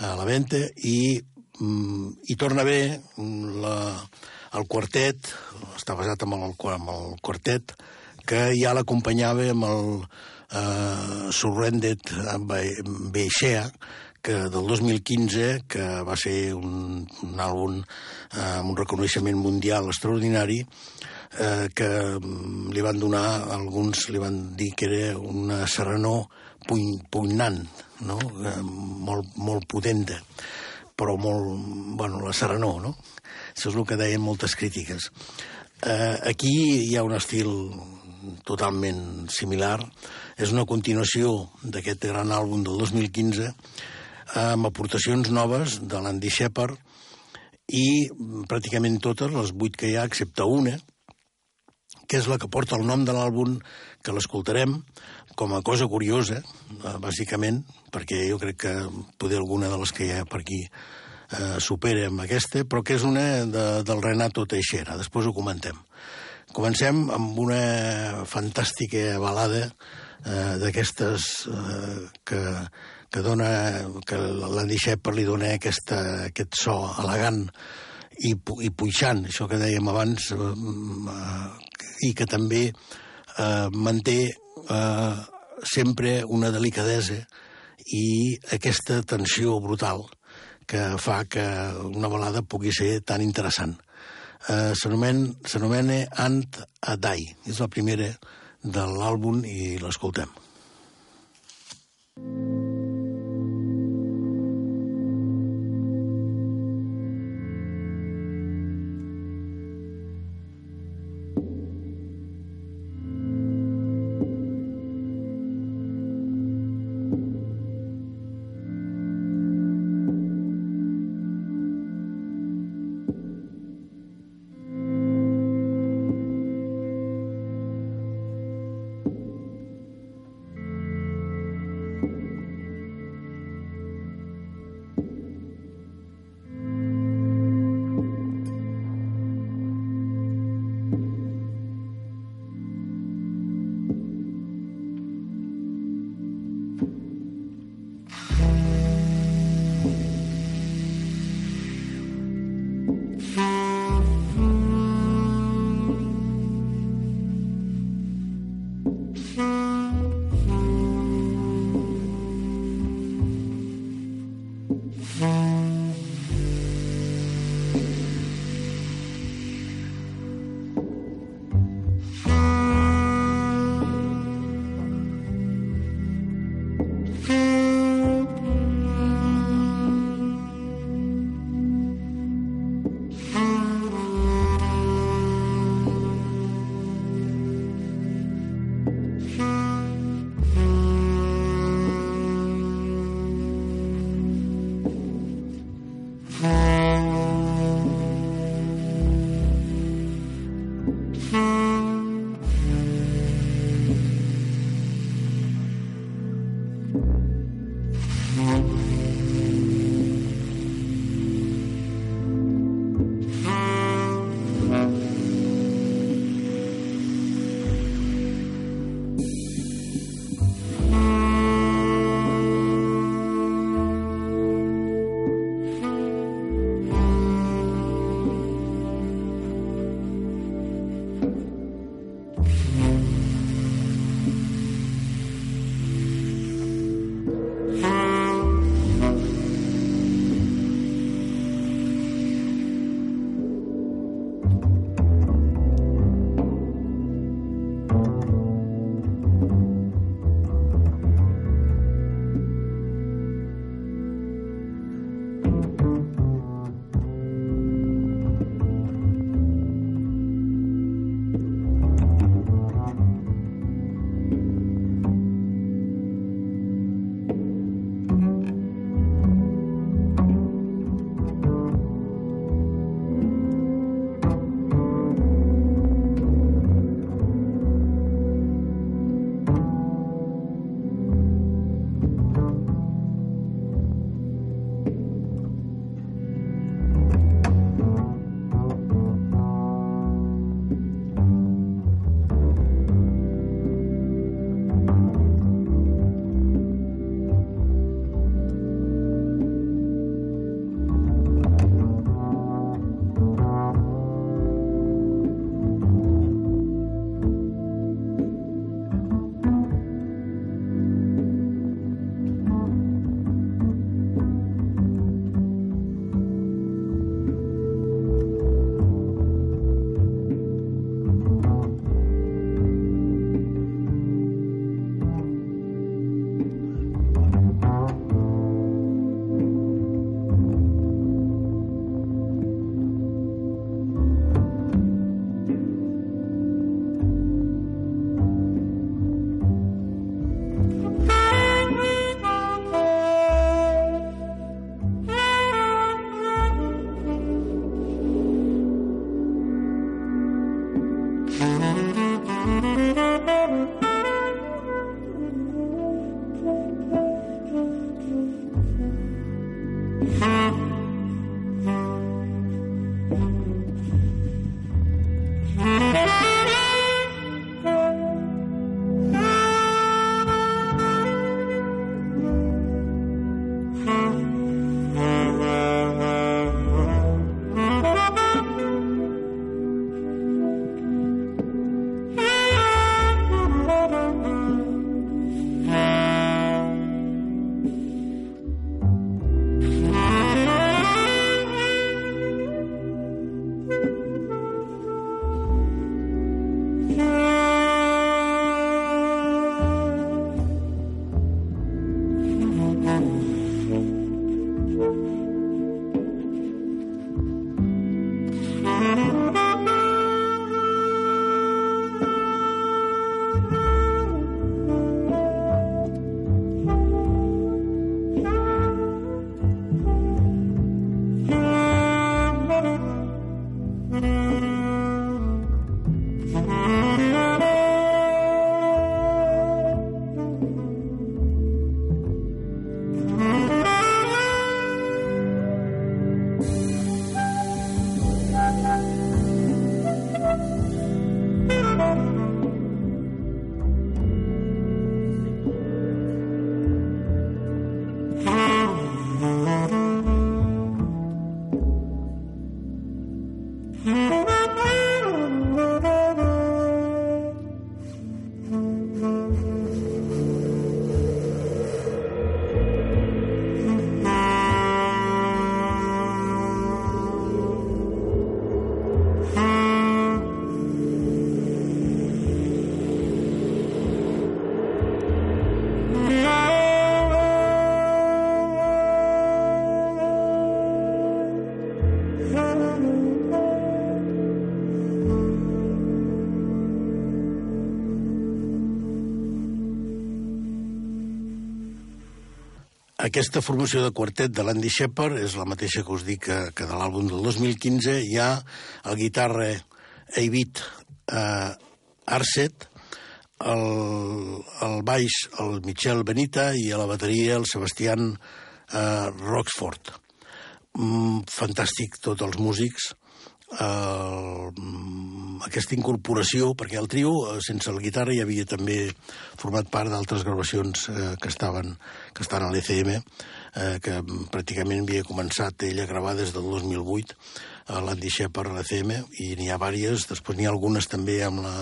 a la venda i, mm, i torna bé la, el quartet, està basat en el, en el quartet, que ja l'acompanyava amb el eh, Surrendered Beixea, que del 2015, que va ser un, un àlbum eh, amb un reconeixement mundial extraordinari, eh, que mm, li van donar, alguns li van dir que era una puny, pugnant, no? eh, molt, molt potenta, però molt, bueno, la serenor, no? Això és el que deien moltes crítiques. Eh, aquí hi ha un estil totalment similar. És una continuació d'aquest gran àlbum del 2015 amb aportacions noves de l'Andy Shepard i pràcticament totes, les vuit que hi ha, excepte una, que és la que porta el nom de l'àlbum, que l'escoltarem com a cosa curiosa, eh, bàsicament, perquè jo crec que poder alguna de les que hi ha per aquí eh, supera amb aquesta, però que és una de, del Renato Teixeira. Després ho comentem. Comencem amb una fantàstica balada eh, d'aquestes eh, que, que, dona, que l'Andy Shepard li dona aquesta, aquest so elegant i, i puixant, això que dèiem abans, eh, i que també eh, manté eh, sempre una delicadesa i aquesta tensió brutal que fa que una balada pugui ser tan interessant. Eh, s'anomen- S'anomena Ant a Die, és la primera de l'àlbum i l'escoltem. Thank Aquesta formació de quartet de l'Andy Shepard és la mateixa que us dic que, que de l'àlbum del 2015. Hi ha el guitarra Eivit eh, Arset, el, el baix el Michel Benita i a la bateria el Sebastián eh, Roxford. Mm, fantàstic tots els músics. Uh, aquesta incorporació, perquè el trio, eh, sense el guitarra, hi havia també format part d'altres gravacions uh, que estaven que estan a l'ECM, uh, que pràcticament havia començat ell a gravar des del 2008 a l'Andy Shepard a l'ECM, i n'hi ha vàries, després n'hi ha algunes també amb la,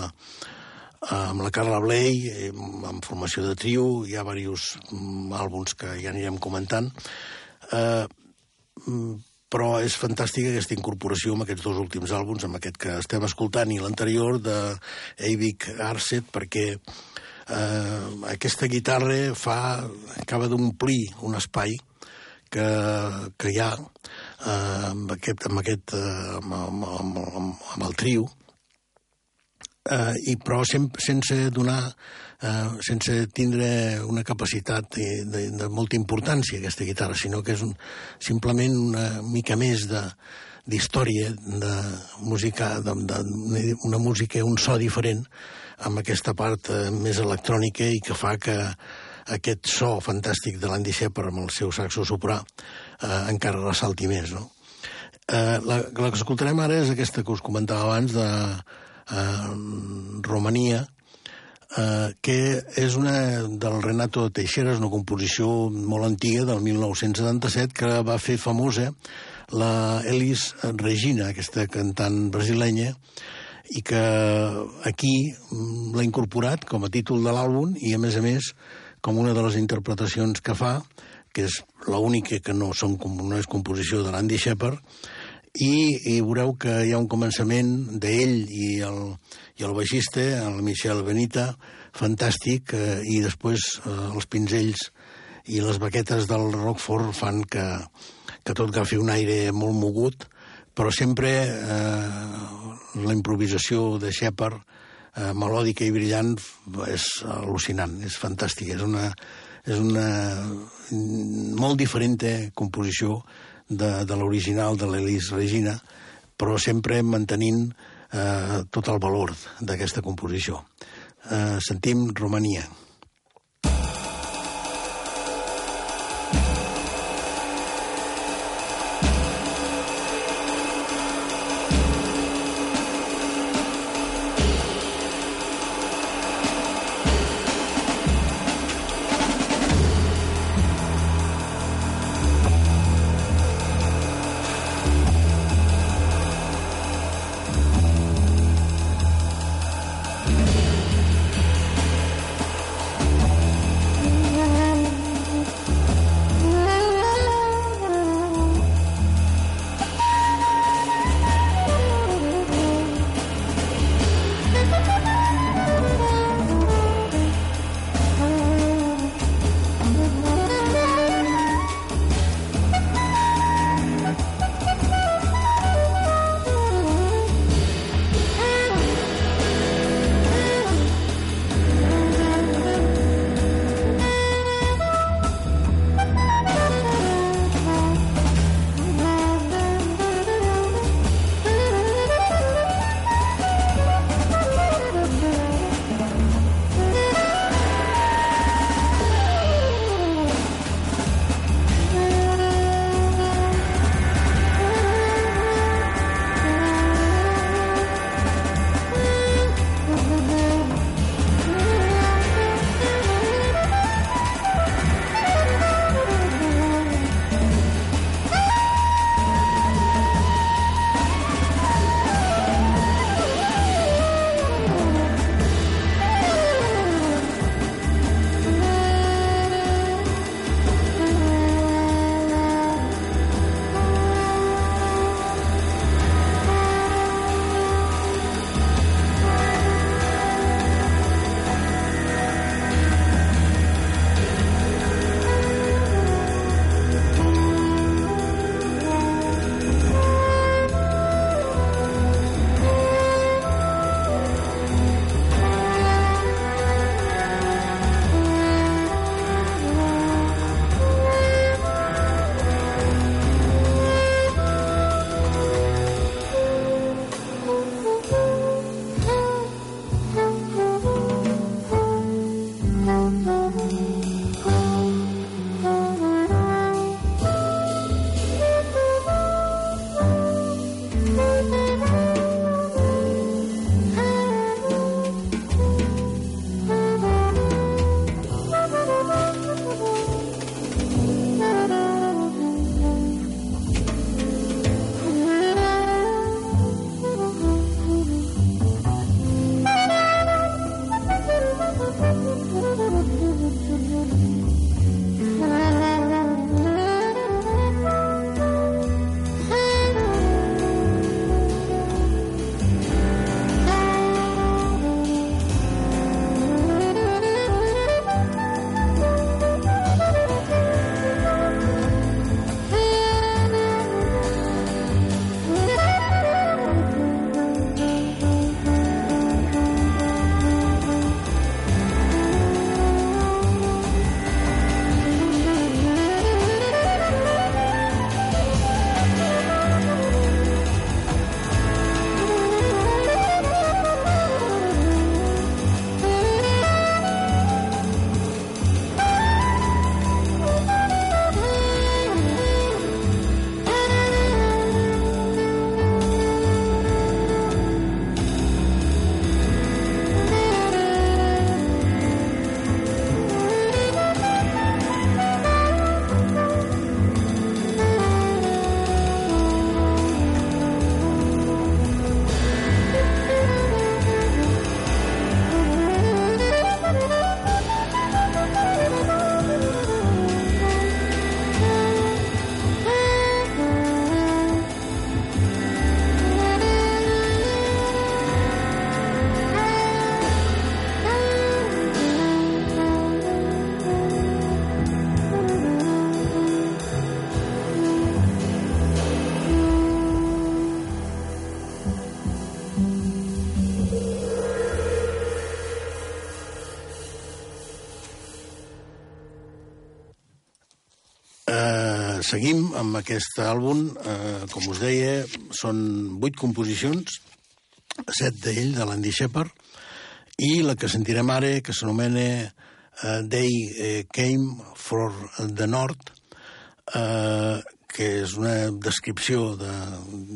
amb la Carla Bley, amb formació de trio, hi ha diversos mm, àlbums que ja anirem comentant. Uh, però és fantàstica aquesta incorporació amb aquests dos últims àlbums, amb aquest que estem escoltant i l'anterior de Eivik Arset, perquè eh, aquesta guitarra fa, acaba d'omplir un espai que, que hi ha eh, amb aquest, amb, aquest eh, amb, amb, amb, amb, el trio, eh, i però sem sense donar eh, sense tindre una capacitat de, de, de molta importància aquesta guitarra, sinó que és un, simplement una mica més de d'història, de música, de, de, una música, un so diferent, amb aquesta part eh, més electrònica i que fa que aquest so fantàstic de l'Andy Shepard amb el seu saxo soprà eh, encara ressalti més, no? Eh, la, la que escoltarem ara és aquesta que us comentava abans de eh, Romania, eh, que és una del Renato Teixeira, és una composició molt antiga, del 1977, que va fer famosa la Elis Regina, aquesta cantant brasilenya, i que aquí l'ha incorporat com a títol de l'àlbum i, a més a més, com una de les interpretacions que fa, que és l'única que no, són, no és composició de l'Andy Shepard, i, i veureu que hi ha un començament d'ell i el, i el baixista, el Michel Benita, fantàstic, eh, i després eh, els pinzells i les baquetes del Rockford fan que, que tot agafi un aire molt mogut, però sempre eh, la improvisació de Shepard, eh, melòdica i brillant, és al·lucinant, és fantàstic, és una, és una molt diferent composició de, de l'original de l'Elis Regina, però sempre mantenint eh, tot el valor d'aquesta composició. Eh, sentim Romania. Seguim amb aquest àlbum. Eh, com us deia, són vuit composicions, set d'ell, de l'Andy Shepard, i la que sentirem ara, que s'anomena uh, They uh, Came for the North, uh, que és una descripció de...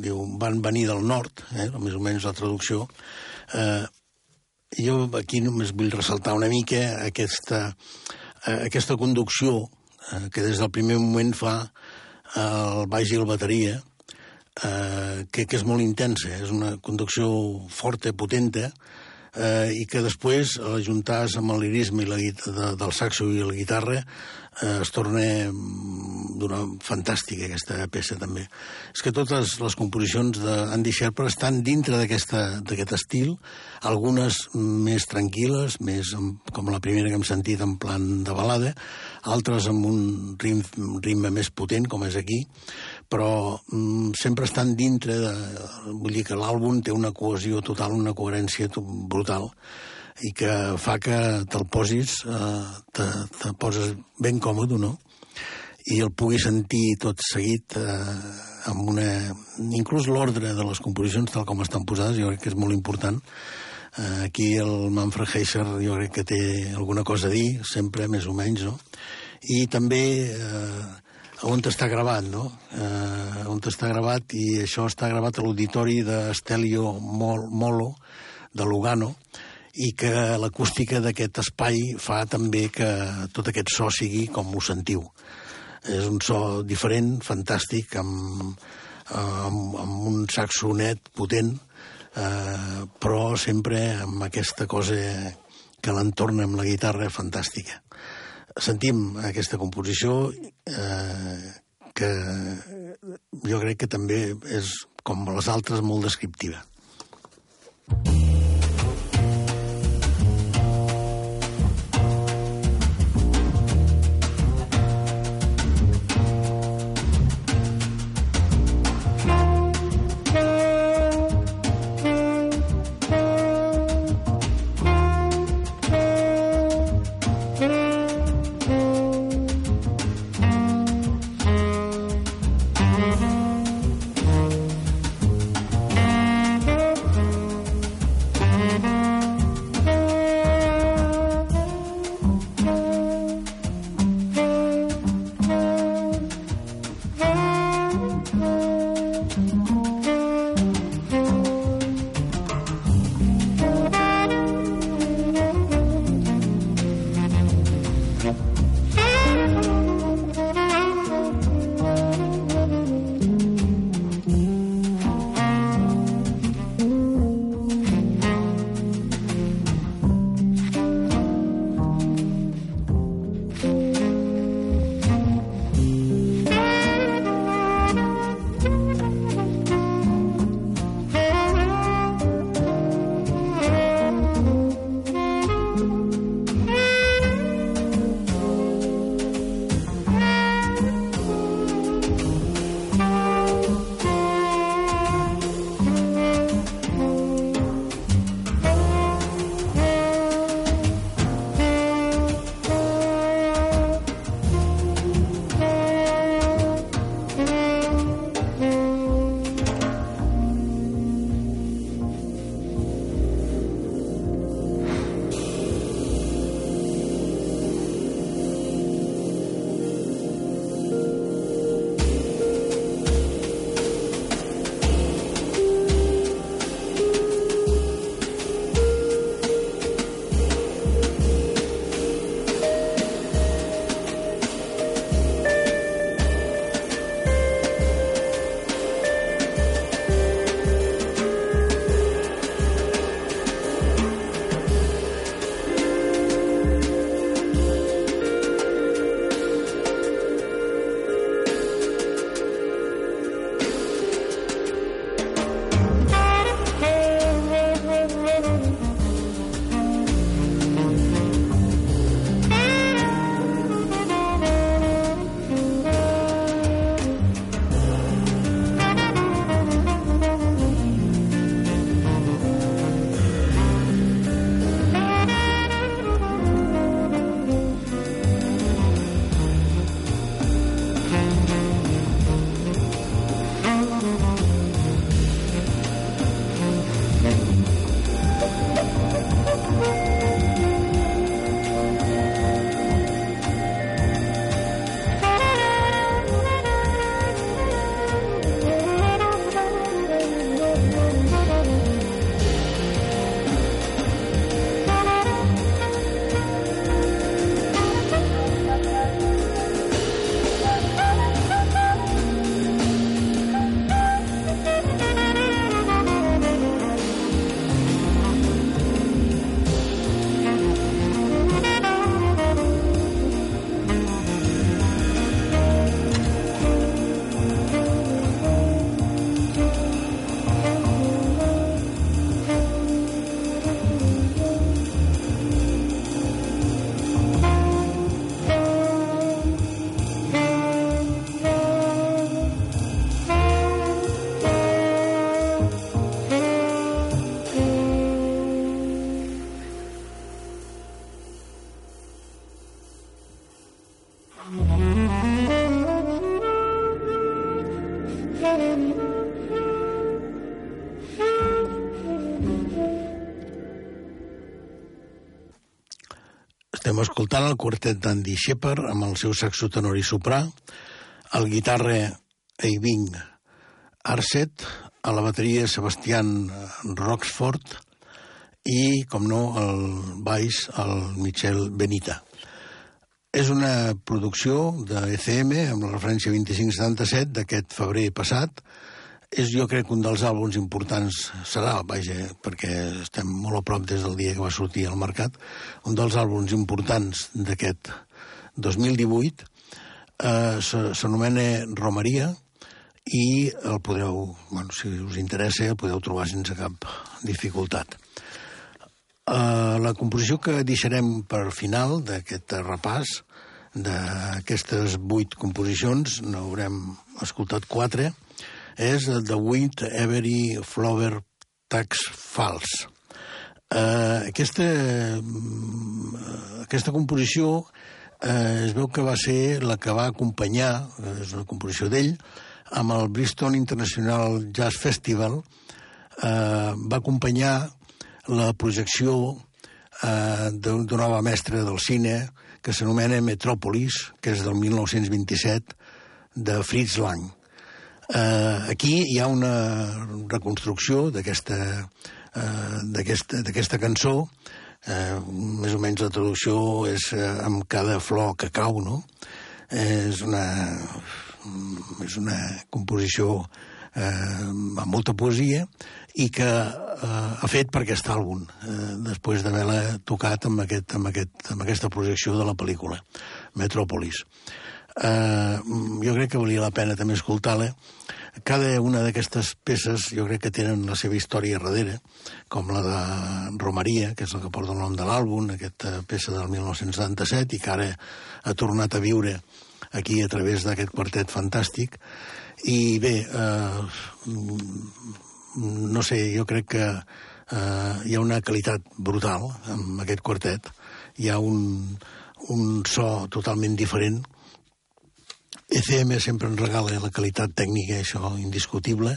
diu, van venir del nord, eh, més o menys la traducció. Uh, jo aquí només vull ressaltar una mica aquesta, uh, aquesta conducció uh, que des del primer moment fa el baix i la bateria, eh, que, que és molt intensa, és una conducció forta, potenta, eh, i que després, a l'ajuntàs amb el lirisme i la, de, del saxo i la guitarra, eh, es torna mm, d'una fantàstica aquesta peça també. És que totes les composicions d'Andy Sherper estan dintre d'aquest estil, algunes més tranquil·les, més com la primera que hem sentit en plan de balada, altres amb un ritme, ritme més potent, com és aquí, però mm, sempre estan dintre de... Vull dir que l'àlbum té una cohesió total, una coherència brutal, i que fa que te'l posis, eh, te, te poses ben còmode, no? I el pugui sentir tot seguit eh, amb una... Inclús l'ordre de les composicions, tal com estan posades, jo crec que és molt important. Eh, aquí el Manfred Heiser jo crec que té alguna cosa a dir, sempre, més o menys, no? I també... Eh, on està gravat, no? Eh, on està gravat, i això està gravat a l'auditori d'Estelio Molo, de Lugano, i que l'acústica d'aquest espai fa també que tot aquest so sigui com ho sentiu. És un so diferent, fantàstic, amb, amb, amb un saxo net, potent, eh, però sempre amb aquesta cosa que l'entorna amb la guitarra fantàstica sentim aquesta composició eh, que jo crec que també és, com les altres, molt descriptiva. Escoltant el quartet d'Andy Shepard amb el seu saxo tenor i soprà, el guitarra Eiving Arset, a la bateria Sebastián Roxford i, com no, el baix, el Michel Benita. És una producció de ECM amb la referència 2577 d'aquest febrer passat. És, jo crec, un dels àlbums importants, serà, vaja, perquè estem molt a prop des del dia que va sortir al mercat, un dels àlbums importants d'aquest 2018 eh, s'anomena Romaria i el podreu, bueno, si us interessa, el podeu trobar sense cap dificultat. Uh, la composició que deixarem per final d'aquest repàs d'aquestes vuit composicions, n'haurem escoltat quatre, és The Wind Every Flower Tax Fals. Uh, aquesta, uh, aquesta composició uh, es veu que va ser la que va acompanyar, és una composició d'ell, amb el Bristol International Jazz Festival, uh, va acompanyar la projecció eh, d'una nova mestra del cine que s'anomena Metropolis, que és del 1927, de Fritz Lang. Eh, aquí hi ha una reconstrucció d'aquesta eh, cançó, eh, més o menys la traducció és eh, amb cada flor que cau, no? Eh, és una, és una composició eh, amb molta poesia i que eh, ha fet per aquest àlbum, eh, després d'haver-la tocat amb, aquest, amb, aquest, amb aquesta projecció de la pel·lícula, Metropolis. Eh, jo crec que valia la pena també escoltar-la. Cada una d'aquestes peces jo crec que tenen la seva història darrere, com la de Romaria, que és la que porta el nom de l'àlbum, aquesta peça del 1977, i que ara ha tornat a viure aquí a través d'aquest quartet fantàstic, i bé, eh, no sé, jo crec que eh, hi ha una qualitat brutal amb aquest quartet. Hi ha un, un so totalment diferent. ECM sempre ens regala la qualitat tècnica, això indiscutible,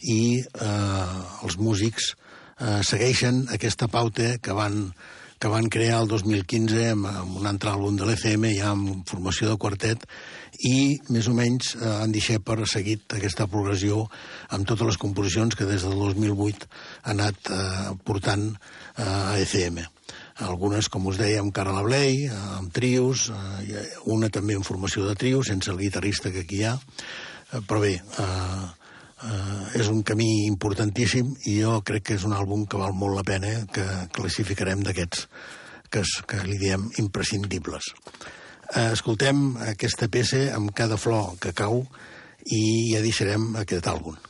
i eh, els músics eh, segueixen aquesta pauta que van que van crear el 2015 amb, amb un altre àlbum de l'ECM, ja amb formació de quartet, i més o menys eh, Andy Shepard ha seguit aquesta progressió amb totes les composicions que des del 2008 ha anat eh, portant eh, a ECM. Algunes, com us deia, amb Carla Bley, eh, amb trios, eh, una també en formació de trios, sense el guitarrista que aquí hi ha, eh, però bé, eh, eh, és un camí importantíssim i jo crec que és un àlbum que val molt la pena que classificarem d'aquests que, que li diem imprescindibles. Eh, escoltem aquesta peça amb cada flor que cau i ja deixarem aquest àlbum.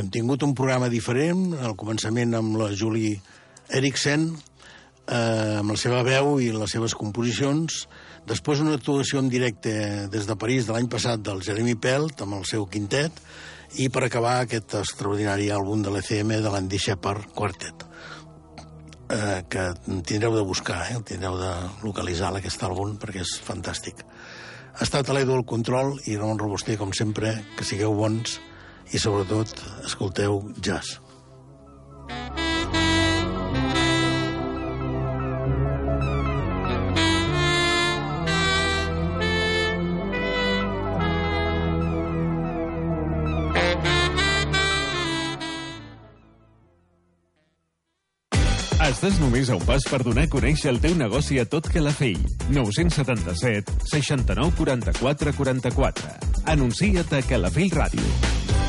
Hem tingut un programa diferent, al començament amb la Julie Eriksen, eh, amb la seva veu i les seves composicions, després una actuació en directe des de París de l'any passat del Jeremy Pelt amb el seu quintet, i per acabar aquest extraordinari àlbum de l'ECM de l'Andy Shepard Quartet eh, que tindreu de buscar, eh? tindreu de localitzar aquest àlbum perquè és fantàstic. Ha estat a l'Edu el control i Ramon Robuster, com sempre, que sigueu bons i sobretot escolteu jazz. Estàs només a un pas per donar a conèixer el teu negoci a tot Calafell. 977 69 44 44. Anuncia't a Calafell Ràdio.